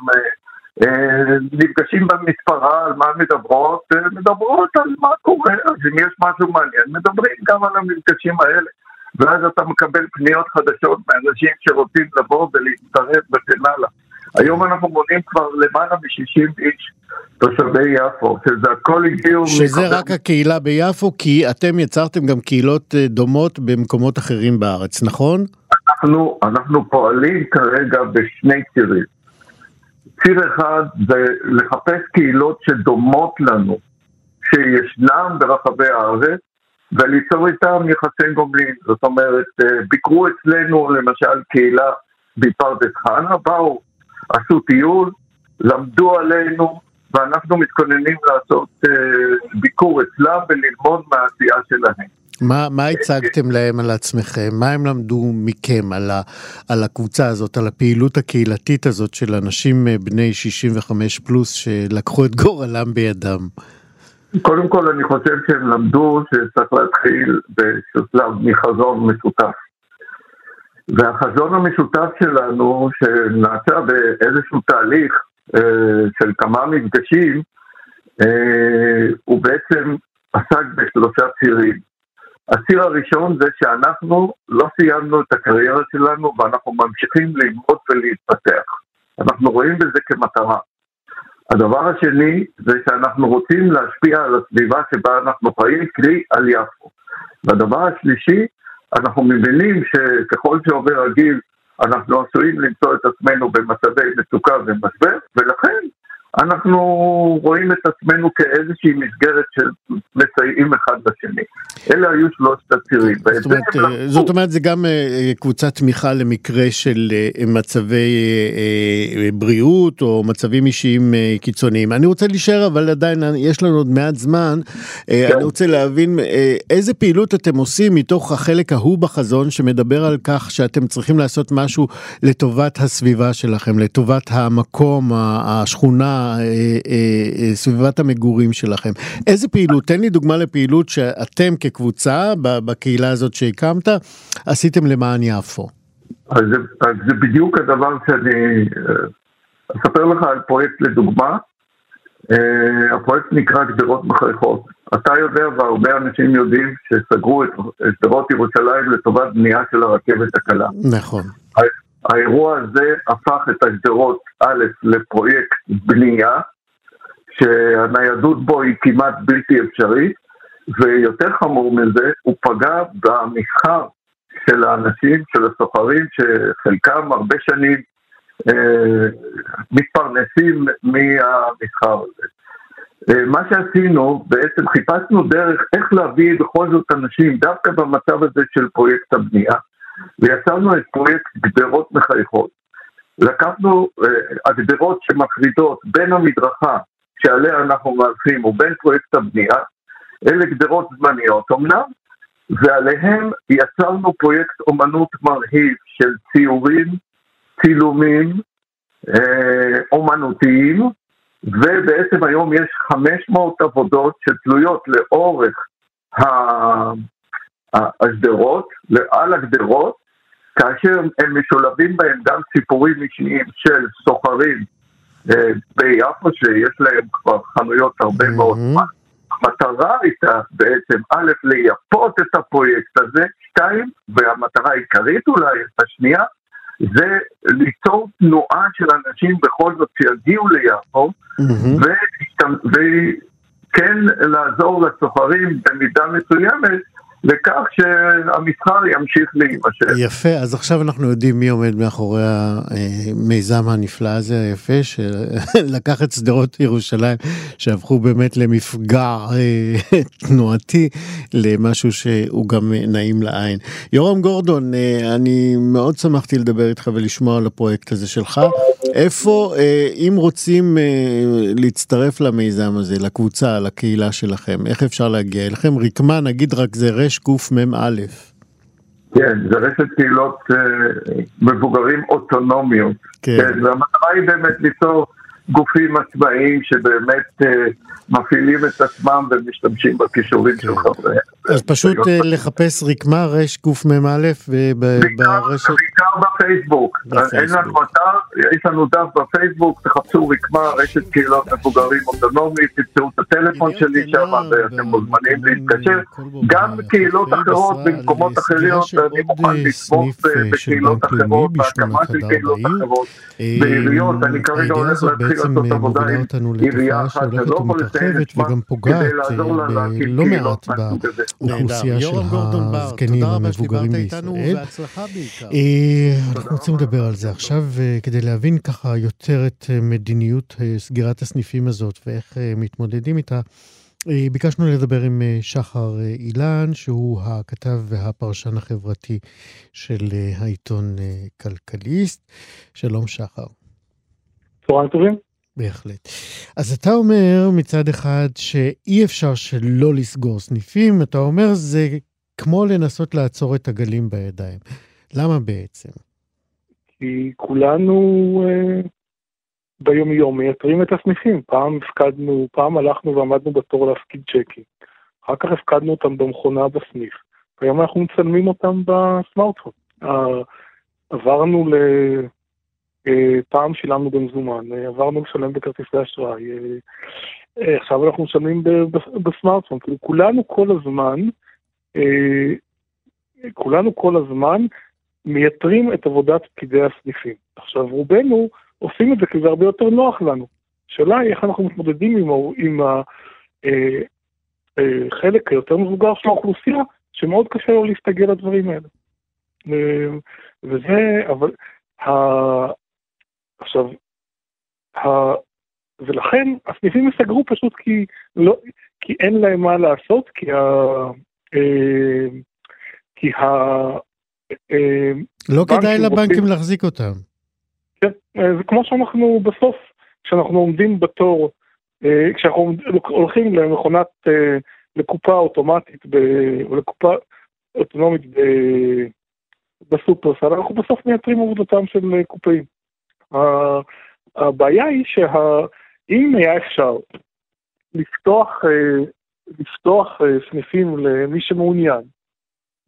נפגשים במספרה על מה מדברות, מדברות על מה קורה, אז אם יש משהו מעניין, מדברים גם על המפגשים האלה. ואז אתה מקבל פניות חדשות מאנשים שרוצים לבוא ולהצטרף וכן הלאה. היום אנחנו מונים כבר למעלה מ-60 איש תושבי יפו, שזה הכל הגיעו... שזה מחבר... רק הקהילה ביפו, כי אתם יצרתם גם קהילות אה, דומות במקומות אחרים בארץ, נכון? אנחנו, אנחנו פועלים כרגע בשני צירים. ציר אחד זה לחפש קהילות שדומות לנו, שישנם ברחבי הארץ, וליצור איתם יחסי גומלין. זאת אומרת, אה, ביקרו אצלנו למשל קהילה בפרדס חנה, באו, עשו טיול, למדו עלינו, ואנחנו מתכוננים לעשות uh, ביקור אצלם וללמוד מהעשייה שלהם. מה, מה הצגתם להם על עצמכם? מה הם למדו מכם על, ה, על הקבוצה הזאת, על הפעילות הקהילתית הזאת של אנשים אה, בני 65 פלוס שלקחו את גורלם בידם? קודם כל אני חושב שהם למדו שצריך להתחיל בשלב מחזון משותף. והחזון המשותף שלנו, שנעשה באיזשהו תהליך אה, של כמה מפגשים, אה, הוא בעצם עסק בשלושה צירים. הציר הראשון זה שאנחנו לא סיימנו את הקריירה שלנו ואנחנו ממשיכים ללמוד ולהתפתח. אנחנו רואים בזה כמטרה. הדבר השני זה שאנחנו רוצים להשפיע על הסביבה שבה אנחנו חיים, קרי על יפו. והדבר השלישי, אנחנו מבינים שככל שעובר הגיל אנחנו עשויים למצוא את עצמנו במצבי מצוקה ומשבר, ולכן אנחנו רואים את עצמנו כאיזושהי מסגרת של מסייעים אחד לשני. אלה היו שלושת הצירים. זאת אומרת, אה, זאת אומרת, זה גם אה, קבוצת תמיכה למקרה של אה, מצבי בריאות או מצבים אישיים קיצוניים. אני רוצה להישאר, אבל עדיין יש לנו עוד מעט זמן. כן. אני רוצה להבין איזה פעילות אתם עושים מתוך החלק ההוא בחזון שמדבר על כך שאתם צריכים לעשות משהו לטובת הסביבה שלכם, לטובת המקום, השכונה. אה, אה, אה, סביבת המגורים שלכם. איזה פעילות, תן לי דוגמה לפעילות שאתם כקבוצה בקהילה הזאת שהקמת, עשיתם למען יפו. אז זה, אז זה בדיוק הדבר שאני אספר לך על פרויקט לדוגמה. הפרויקט נקרא גדרות מחייכות. אתה יודע והרבה אנשים יודעים שסגרו את שדרות ירושלים לטובת בנייה של הרכבת הקלה. נכון. האירוע הזה הפך את השדרות א' לפרויקט בנייה, שהניידות בו היא כמעט בלתי אפשרית, ויותר חמור מזה, הוא פגע במסחר של האנשים, של הסוחרים, שחלקם הרבה שנים אה, מתפרנסים מהמסחר הזה. אה, מה שעשינו, בעצם חיפשנו דרך איך להביא בכל זאת אנשים, דווקא במצב הזה של פרויקט הבנייה, ויצרנו את פרויקט גדרות מחייכות. לקחנו uh, הגדרות שמפרידות בין המדרכה שעליה אנחנו מהלכים ובין פרויקט הבנייה, אלה גדרות זמניות אמנם, ועליהם יצרנו פרויקט אומנות מרהיב של ציורים, צילומים, אה, אומנותיים, ובעצם היום יש 500 עבודות שתלויות לאורך השדרות, על הגדרות, כאשר הם משולבים בהם גם סיפורים אישיים של סוחרים אה, ביפו, שיש להם כבר חנויות הרבה מאוד זמן. המטרה הייתה בעצם, א', לייפות את הפרויקט הזה, שתיים, והמטרה העיקרית אולי, השנייה, זה ליצור תנועה של אנשים בכל זאת שיגיעו ליפו, וכן לעזור לסוחרים במידה מסוימת לכך שהמסחר ימשיך להימשך. יפה, אז עכשיו אנחנו יודעים מי עומד מאחורי המיזם הנפלא הזה, היפה, שלקח את שדרות ירושלים, שהפכו באמת למפגע אה, תנועתי, למשהו שהוא גם נעים לעין. יורם גורדון, אה, אני מאוד שמחתי לדבר איתך ולשמוע על הפרויקט הזה שלך. איפה, אה, אם רוצים להצטרף למיזם הזה, לקבוצה, לקהילה שלכם, איך אפשר להגיע אליכם? רקמה, נגיד רק זה רש קמ"א. כן, זה רשת קהילות אה, מבוגרים אוטונומיות. כן. כן. והמטרה היא באמת ליצור גופים עצמאיים שבאמת אה, מפעילים את עצמם ומשתמשים בכישורים של כן. חבריהם. אז פשוט אה, לחפש רקמה רש קמ"א ברשת? בעיקר בפייסבוק. אין לנו אתר, יש לנו דף בפייסבוק, תחפשו רקמה רשת קהילות מבוגרים אוטונומית, תמצאו את הטלפון שלי שם ואתם מוזמנים להתקשר. גם קהילות אחרות במקומות אחרים, אני מוכן לתמוך בקהילות אחרות, בהקמה של קהילות אחרות, בעיריות, אני כרגע הולך להתחיל לעשות עבודה עם עירייה אחת שלא מתרחבת וגם פוגעת לא מעט באוכלוסייה של הזקנים המבוגרים בישראל. אה, אנחנו רוצים לדבר על זה עכשיו אה, כדי להבין ככה יותר את מדיניות סגירת הסניפים הזאת ואיך מתמודדים איתה. ביקשנו לדבר עם שחר אילן, שהוא הכתב והפרשן החברתי של העיתון כלכליסט. שלום שחר. צהריים טובים. בהחלט. אז אתה אומר מצד אחד שאי אפשר שלא לסגור סניפים, אתה אומר זה כמו לנסות לעצור את הגלים בידיים. למה בעצם? כי כולנו אה, ביום-יום מייתרים את הסניפים. פעם הפקדנו, פעם הלכנו ועמדנו בתור להפקיד צ'קים. אחר כך הפקדנו אותם במכונה בסניף. והיום אנחנו מצלמים אותם בסמארטפון. אה, עברנו ל... אה, פעם שילמנו במזומן, אה, עברנו לשלם בכרטיסי אשראי, אה, עכשיו אנחנו משלמים בסמארטפון, כאילו כולנו כל הזמן, כולנו כל הזמן מייתרים את עבודת פקידי הסניפים. עכשיו רובנו עושים את זה כי זה הרבה יותר נוח לנו. השאלה היא איך אנחנו מתמודדים עם, עם החלק היותר מבוגר של האוכלוסייה, שמאוד קשה לו להסתגל לדברים האלה. וזה, אבל עכשיו, ולכן הסניפים ייסגרו פשוט כי, לא, כי אין להם מה לעשות, כי ה... אה, כי ה... אה, לא כדאי לבנקים רוצים... להחזיק אותם. כן, זה כמו שאנחנו בסוף, כשאנחנו עומדים בתור, כשאנחנו הולכים למכונת, לקופה אוטומטית, ב, או לקופה אוטונומית ב, בסופרסל, אנחנו בסוף מייתרים עבודתם של קופאים. הבעיה היא שאם היה אפשר לפתוח, אה, לפתוח אה, סניפים למי שמעוניין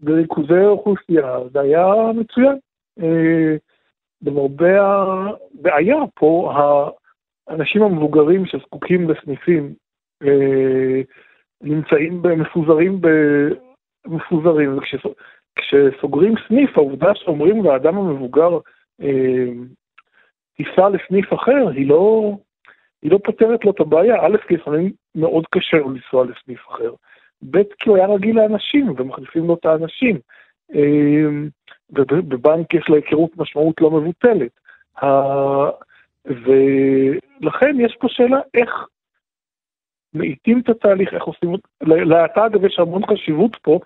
בריכוזי אוכלוסייה, זה היה מצוין. אה, למרבה הבעיה פה, האנשים המבוגרים שזקוקים לסניפים נמצאים מפוזרים, מפוזרים, וכשסוגרים סניף, העובדה שאומרים לאדם המבוגר, טיסה לסניף אחר, היא לא, היא לא פותרת לו את הבעיה. א', כי לפעמים מאוד קשה לו לנסוע לסניף אחר. ב', כי הוא היה רגיל לאנשים, ומחליפים לו את האנשים. אמ, ובבנק יש להיכרות משמעות לא מבוטלת. ולכן יש פה שאלה איך מאיטים את התהליך, איך עושים... להאטה, אגב, יש המון חשיבות פה,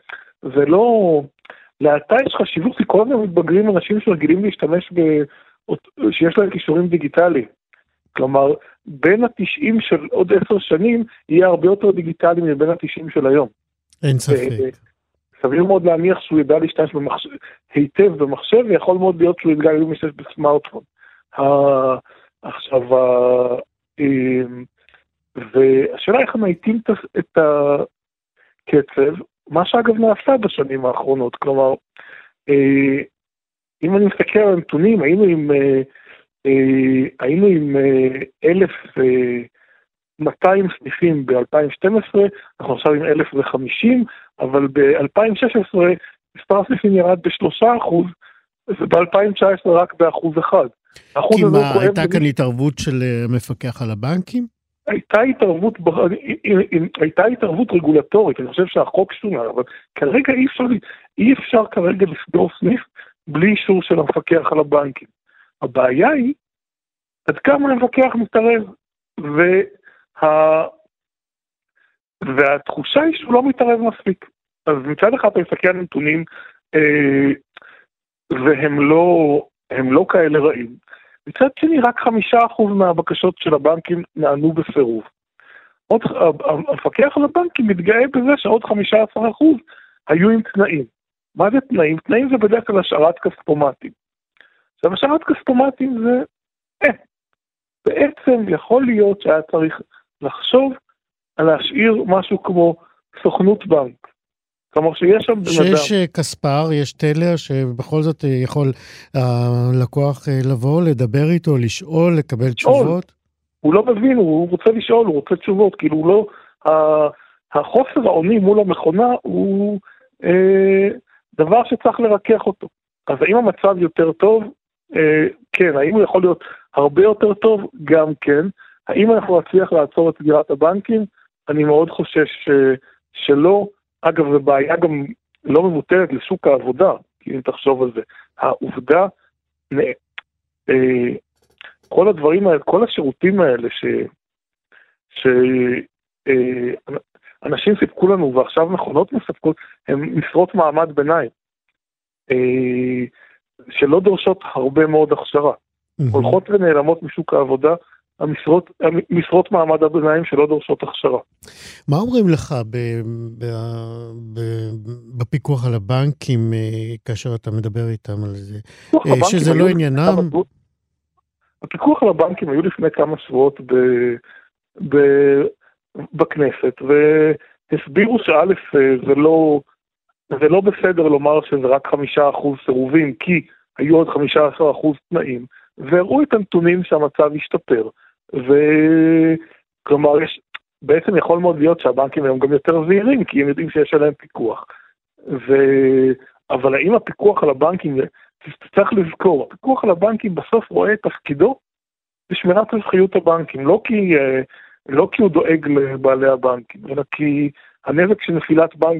ולא... להאטה יש חשיבות, כי כל הזמן מתבגרים אנשים שרגילים להשתמש ב... שיש להם כישורים דיגיטליים. כלומר, בין התשעים של עוד עשר שנים יהיה הרבה יותר דיגיטלי מבין התשעים של היום. אין ספק. סביר מאוד להניח שהוא ידע להשתמש היטב במחשב, ויכול מאוד להיות שהוא ידע להשתמש בסמארטפון. עכשיו, אמ, והשאלה איך הם מאיטים את הקצב, מה שאגב נעשה בשנים האחרונות, כלומר, אה, אם אני מסתכל על הנתונים, היינו עם, אה, אה, היינו עם 1,200 סניפים ב-2012, אנחנו עכשיו עם 1,050, אבל ב-2016 מספר הסניפים ירד ב-3%, וב-2019 רק באחוז אחד. כי מה, הייתה כאן התערבות של המפקח על הבנקים? הייתה התערבות, הייתה התערבות רגולטורית, אני חושב שהחוק שונה, אבל כרגע אי אפשר, אי אפשר כרגע לסגור סניף בלי אישור של המפקח על הבנקים. הבעיה היא עד כמה המפקח מתערב, וה... והתחושה היא שהוא לא מתערב מספיק. אז מצד אחד אתה מסתכל על נתונים אה, והם לא, לא כאלה רעים. מצד שני, רק חמישה אחוז מהבקשות של הבנקים נענו בסירוב. עוד, המפקח על הבנקים מתגאה בזה שעוד חמישה עשר אחוז היו עם תנאים. מה זה תנאים? תנאים זה בדרך כלל השארת כספומטים. עכשיו, השארת כספומטים זה, אה, בעצם יכול להיות שהיה צריך לחשוב על להשאיר משהו כמו סוכנות בנק. כלומר שיש שם בן אדם. שיש אה, כספר, יש טלר, שבכל זאת אה, יכול הלקוח אה, לבוא, לדבר איתו, לשאול, לקבל לשאול. תשובות? הוא לא מבין, הוא רוצה לשאול, הוא רוצה תשובות, כאילו הוא לא... החוסר האונים מול המכונה הוא... אה, דבר שצריך לרכך אותו. אז האם המצב יותר טוב? אה, כן. האם הוא יכול להיות הרבה יותר טוב? גם כן. האם אנחנו נצליח לעצור את סגירת הבנקים? אני מאוד חושש אה, שלא. אגב, זו בעיה גם לא מבוטלת לשוק העבודה, אם תחשוב על זה. העובדה, אה, כל הדברים האלה, כל השירותים האלה ש... ש... אה, אנשים סיפקו לנו ועכשיו מכונות מספקות, הן משרות מעמד ביניים, אה, שלא דורשות הרבה מאוד הכשרה. הולכות ונעלמות משוק העבודה המשרות, משרות מעמד הביניים שלא דורשות הכשרה. מה אומרים לך ב, ב, ב, בפיקוח על הבנקים אה, כאשר אתה מדבר איתם על זה? אה, שזה לא עניינם? הפיקוח על הבנקים היו לפני כמה שבועות ב, ב, בכנסת, והסבירו שא' אה, זה לא, זה לא בסדר לומר שזה רק חמישה אחוז סירובים, כי היו עוד חמישה עשר אחוז תנאים, והראו את הנתונים שהמצב השתפר. וכלומר, יש, בעצם יכול מאוד להיות שהבנקים היום גם יותר זהירים, כי הם יודעים שיש עליהם פיקוח. ו... אבל האם הפיקוח על הבנקים, צריך לזכור, הפיקוח על הבנקים בסוף רואה את תפקידו בשמירת רווחיות הבנקים, לא כי אה, לא כי הוא דואג לבעלי הבנקים, אלא כי הנזק שנפילת בנק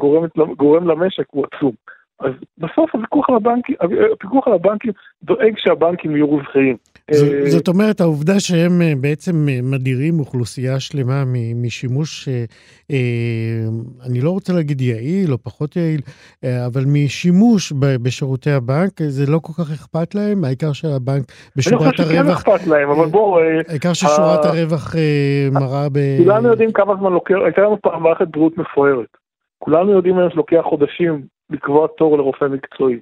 גורם למשק הוא עצום. אז בסוף הפיקוח על הבנקים, הפיקוח על הבנקים דואג שהבנקים יהיו רווחיים. אה, זאת אומרת, העובדה שהם אה, בעצם אה, מדירים אוכלוסייה שלמה משימוש, אני לא רוצה להגיד יעיל או פחות יעיל, אבל משימוש בשירותי הבנק, זה לא כל כך אכפת להם, העיקר שהבנק בשורת הרווח... אני חושב שכן אכפת להם, אבל בואו... העיקר ששורת הרווח מראה ב... כולנו יודעים כמה זמן לוקח, הייתה לנו פעם מערכת בריאות מפוארת. כולנו יודעים היום שלוקח חודשים לקבוע תור לרופא מקצועי.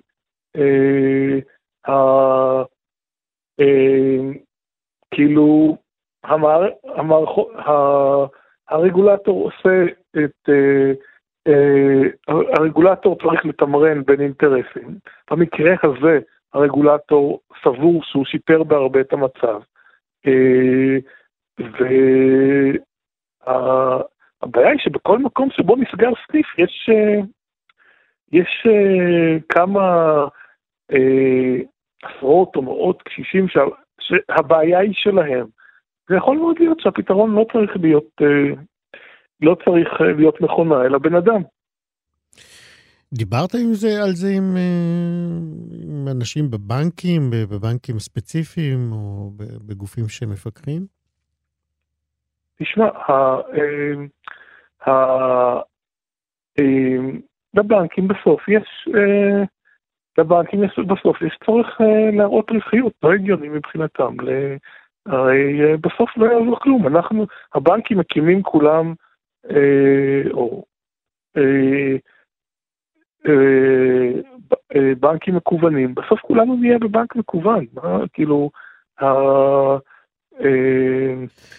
אה, כאילו, הרגולטור עושה את, אה, אה, הרגולטור צריך לתמרן בין אינטרסים. במקרה הזה הרגולטור סבור שהוא שיפר בהרבה את המצב. והבעיה היא שבכל מקום שבו נסגר סניף יש, יש כמה עשרות או מאות קשישים שה, שהבעיה היא שלהם. זה יכול מאוד להיות שהפתרון לא צריך להיות, אה, לא צריך אה, להיות מכונה, אלא בן אדם. דיברת עם זה, על זה עם, אה, עם אנשים בבנקים, בבנקים ספציפיים או בגופים שמפקחים? תשמע, בבנקים בסוף יש לבנקים בסוף יש צורך אה, להראות רווחיות, לא הגיוני מבחינתם. הרי אה, בסוף לא יעזור כלום, אנחנו, הבנקים מקימים כולם, אה, או בנקים מקוונים, בסוף כולנו נהיה בבנק מקוון, כאילו,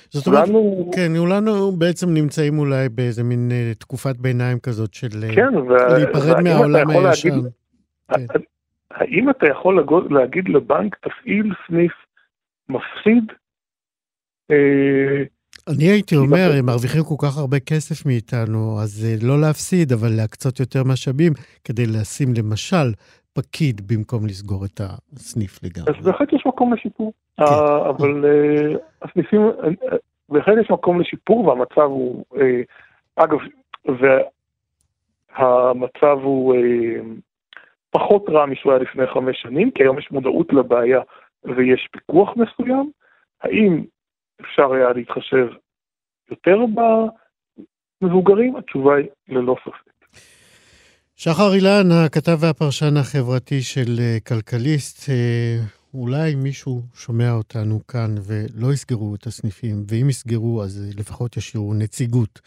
זאת אומרת, כולנו... כן, כולנו בעצם נמצאים אולי באיזה מין תקופת ביניים כזאת של כן, להיפרד מהעולם הישן. להגיד, כן. האם אתה יכול להגיד לבנק, תפעיל סניף מפסיד? אה, אני הייתי אומר, הם מרוויחים כל כך הרבה כסף מאיתנו, אז אה, לא להפסיד, אבל להקצות יותר משאבים כדי לשים למשל פקיד במקום לסגור את הסניף לגמרי. אז בהחלט יש מקום לשיפור. כן. אבל הסניפים, בהחלט יש מקום לשיפור, והמצב הוא, אגב, והמצב הוא פחות רע משהוא היה לפני חמש שנים, כי היום יש מודעות לבעיה ויש פיקוח מסוים. האם אפשר היה להתחשב יותר במבוגרים? התשובה היא ללא ספק. שחר אילן, הכתב והפרשן החברתי של אה, כלכליסט, אה, אולי מישהו שומע אותנו כאן ולא יסגרו את הסניפים, ואם יסגרו אז אה, לפחות ישאירו נציגות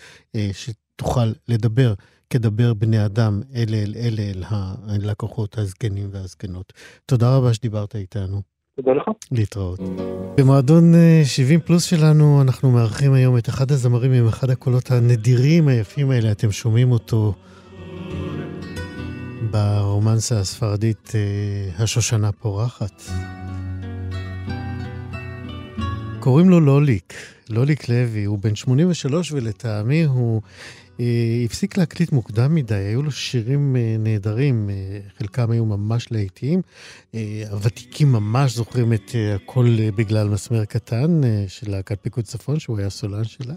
שתוכל לדבר כדבר בני אדם אלה אל אלה אל הלקוחות הזקנים והזקנות. תודה רבה שדיברת איתנו. תודה לך. להתראות. במועדון 70 אה, פלוס שלנו אנחנו מארחים היום את אחד הזמרים עם אחד הקולות הנדירים היפים האלה, אתם שומעים אותו ברומנסה הספרדית אה, השושנה פורחת. קוראים לו לוליק, לוליק לוי, הוא בן 83 ולטעמי הוא אה, הפסיק להקליט מוקדם מדי, היו לו שירים אה, נהדרים, אה, חלקם היו ממש להיטיים. הוותיקים ממש זוכרים את הכל בגלל מסמר קטן של להקת פיקוד צפון, שהוא היה סולן שלה,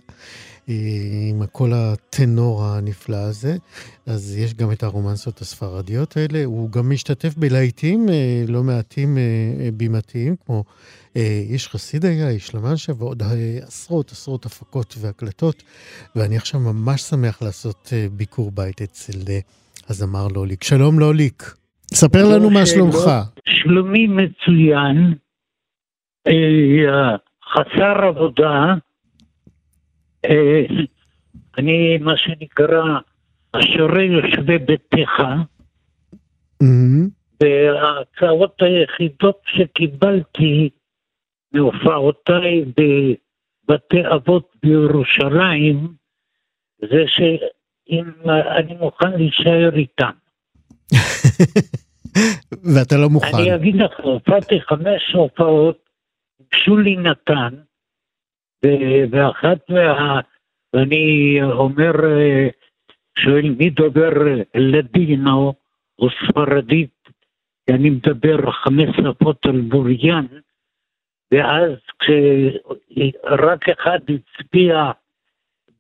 עם הקול הטנור הנפלא הזה. אז יש גם את הרומנסות הספרדיות האלה. הוא גם משתתף בלהיטים לא מעטים בימתיים, כמו אה, איש חסיד היה, איש למנשה, ועוד אה, עשרות עשרות הפקות והקלטות, ואני עכשיו ממש שמח לעשות אה, ביקור בית אצל הזמר לוליק. שלום לוליק, ספר לנו מה שלומך. שלומי מצוין, חסר עבודה, אני מה שנקרא, אשורי יושבי ביתך, וההצעות היחידות שקיבלתי מהופעותיי בבתי אבות בירושלים, זה שאם אני מוכן להישאר איתם. ואתה לא מוכן. אני אגיד לך, הופעתי חמש הופעות, שולי נתן, ואחת מה... ואני אומר, שואל מי דובר לדינו או ספרדית, כי אני מדבר חמש שפות על בוריין, ואז כשרק אחד הצביע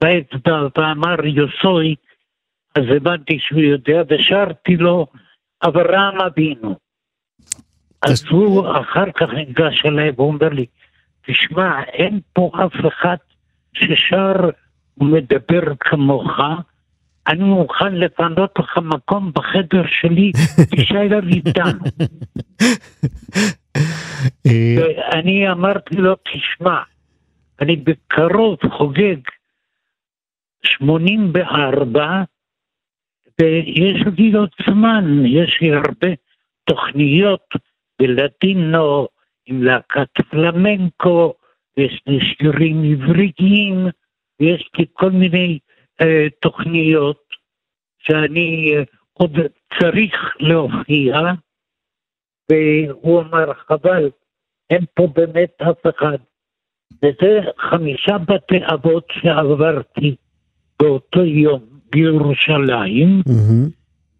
באצבע ואמר יוסוי, אז הבנתי שהוא יודע, ושרתי לו אברהם אבינו. אז הוא אחר כך ניגש אליי ואומר לי, תשמע, אין פה אף אחד ששר ומדבר כמוך, אני מוכן לפנות לך מקום בחדר שלי, תישאר איתנו. ואני אמרתי לו, תשמע, אני בקרוב חוגג 84, ויש לי עוד זמן, יש לי הרבה תוכניות בלטינו, עם להקת פלמנקו, ויש לי שירים עבריים, ויש לי כל מיני אה, תוכניות שאני אה, עוד צריך להופיע, והוא אמר, חבל, אין פה באמת אף אחד. וזה חמישה בתי אבות שעברתי באותו יום בירושלים,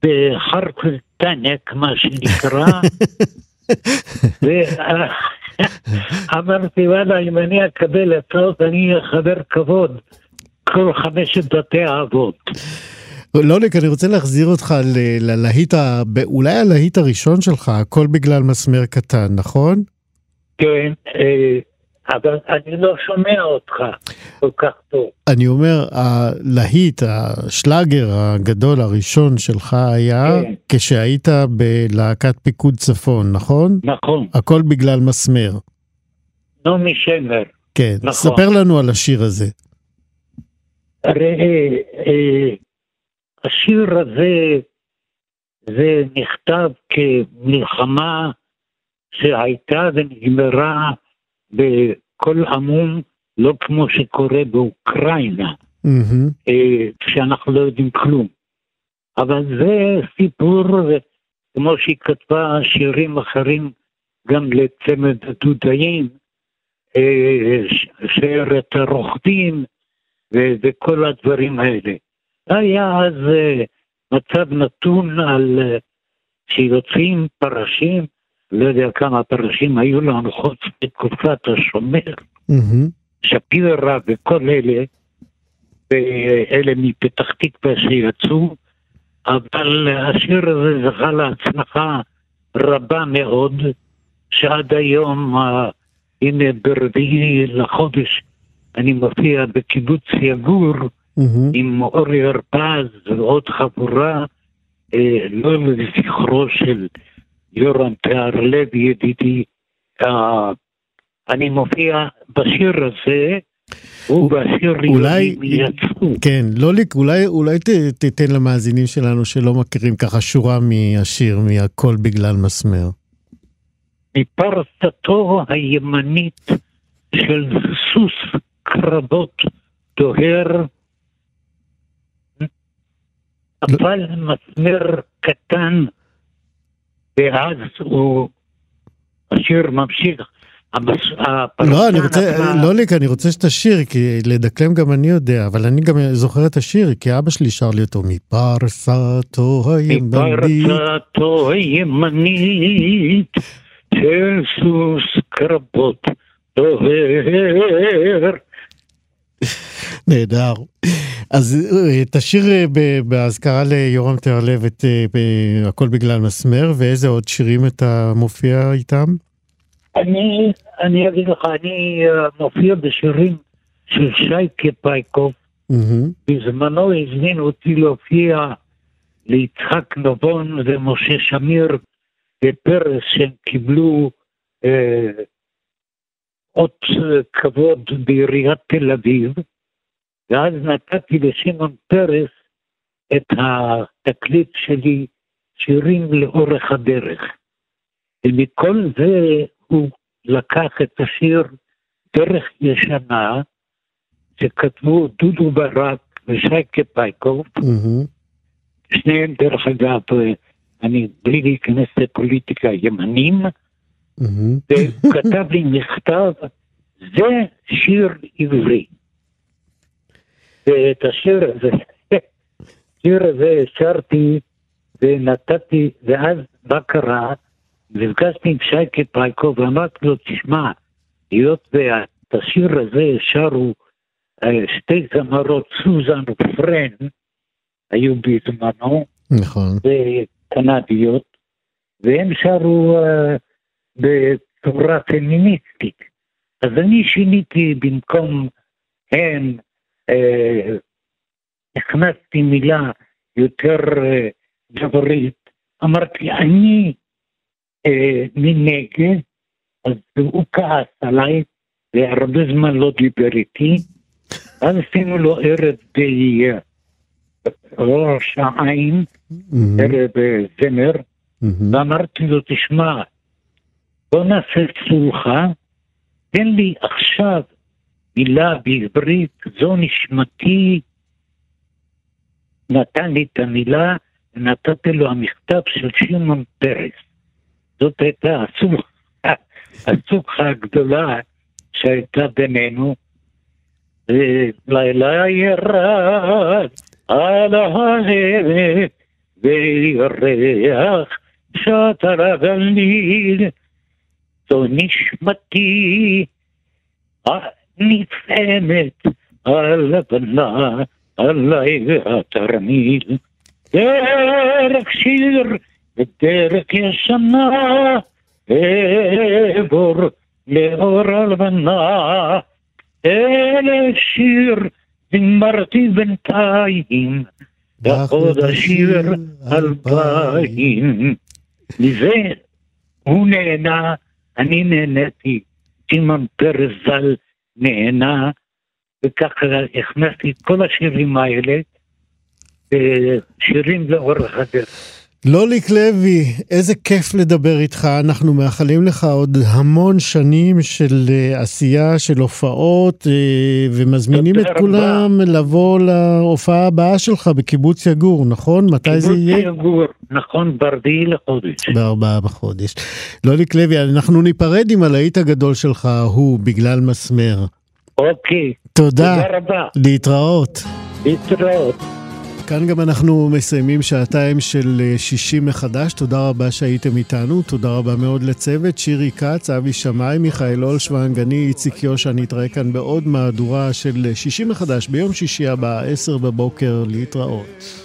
בחרקל טנק, מה שנקרא, ואמרתי, וואלה, אם אני אקבל הצעות, אני אהיה חבר כבוד כל חמשת בתי האבות. לוליק, אני רוצה להחזיר אותך ללהיט, אולי הלהיט הראשון שלך, הכל בגלל מסמר קטן, נכון? כן, אה, אבל אני לא שומע אותך כל כך טוב. אני אומר, הלהיט, השלאגר הגדול הראשון שלך היה כן. כשהיית בלהקת פיקוד צפון, נכון? נכון. הכל בגלל מסמר. נעמי שמר. כן, נכון. ספר לנו על השיר הזה. הרי אה, השיר הזה, זה נכתב כמלחמה שהייתה ונגמרה בכל עמום, לא כמו שקורה באוקראינה, mm-hmm. שאנחנו לא יודעים כלום. אבל זה סיפור, כמו שהיא כתבה שירים אחרים גם לצמד הדודאים, אה, שיירת הרוכבים וכל הדברים האלה. היה אז אה, מצב נתון על שיוצאים פרשים לא יודע כמה פרשים היו לנו חוץ בתקופת השומר. שפירא וכל אלה, ואלה מפתח תקווה שיצאו, אבל השיר הזה זכה להצלחה רבה מאוד, שעד היום, הנה ברביעי לחודש, אני מופיע בקיבוץ יגור mm-hmm. עם אורי הרפז ועוד חבורה, אה, לא לזכרו של יורם תיארלב ידידי, uh, אני מופיע בשיר הזה, הוא אולי, יצאו. כן, לוליק, אולי, אולי ת, תיתן למאזינים שלנו שלא מכירים ככה שורה מהשיר, מהכל בגלל מסמר. מפרסתו הימנית של סוס קרבות דוהר, נפל מסמר קטן ואז הוא, השיר ממשיך. לא, אני רוצה, לוליק, אני רוצה שתשיר, כי לדקלם גם אני יודע, אבל אני גם זוכר את השיר, כי אבא שלי שר לי אותו מפרסתו הימנית. מפרסתו הימנית של סוס קרבות דוהר. נהדר. אז אה, תשאיר אה, באזכרה ליורם תיארלב את אה, הכל בגלל מסמר, ואיזה עוד שירים אתה מופיע איתם? אני, אני אגיד לך, אני מופיע בשירים של שייקה פייקוב. Mm-hmm. בזמנו הזמין אותי להופיע ליצחק נבון ומשה שמיר בפרס שהם קיבלו אה, אות כבוד בעיריית תל אביב. ואז נתתי לשמעון פרס את התקליט שלי, שירים לאורך הדרך. ומכל זה הוא לקח את השיר דרך ישנה, שכתבו דודו ברק ושייקה פייקוב, mm-hmm. שניהם דרך אגב, אני בלי להיכנס לפוליטיקה, ימנים, mm-hmm. והוא כתב לי מכתב, זה שיר עברי. ואת השיר הזה, השיר הזה שרתי ונתתי, ואז מה קרה? נפגשתי עם שייקה פייקו ואמרתי לו, תשמע, היות ואת השיר הזה שרו אה, שתי זמרות, סוזן ופרן, היו בזמנו, נכון, וקנדיות, והם שרו uh, בצורה פמיניסטית. אז אני שיניתי במקום הם, הכנסתי מילה יותר uh, גברית, אמרתי אני uh, מנגד, אז הוא כעס עליי, והרבה זמן לא דיבר איתי, אז עשינו לו ערב בראש העין, ערב זמר, ואמרתי לו, תשמע, בוא נעשה סולחה, תן לי עכשיו מילה בעברית, זו נשמתי, נתן לי את המילה, ונתתי לו המכתב של שמעון פרס. זאת הייתה הסוכה הגדולה שהייתה בינינו. לילה ירד על ההלב וירח שטר הגליל. זו נשמתי הנפעמת הלבנה עלי התרמיל. דרך שיר ודרך ישנה אעבור לאור הלבנה. אלה שיר זמרתי בינתיים, ועוד השיר אלפיים. מזה הוא נהנה, אני נהניתי, שמעון פרס ז"ל נהנה, וככה הכנסתי את כל השירים האלה, שירים לאורך הדרך. לוליק לוי, איזה כיף לדבר איתך. אנחנו מאחלים לך עוד המון שנים של uh, עשייה, של הופעות, uh, ומזמינים את כולם לבוא להופעה הבאה שלך בקיבוץ יגור, נכון? מתי זה יהיה? קיבוץ יגור, נכון, ברביעי לחודש. בארבעה בחודש. לוליק לוי, אנחנו ניפרד עם הלהיט הגדול שלך, הוא, בגלל מסמר. אוקיי. תודה. תודה רבה. להתראות. להתראות. כאן גם אנחנו מסיימים שעתיים של שישי מחדש. תודה רבה שהייתם איתנו, תודה רבה מאוד לצוות, שירי כץ, אבי שמאי, מיכאל אולשוונג, אני איציק יושע, נתראה כאן בעוד מהדורה של שישי מחדש ביום שישי הבא, עשר בבוקר, להתראות.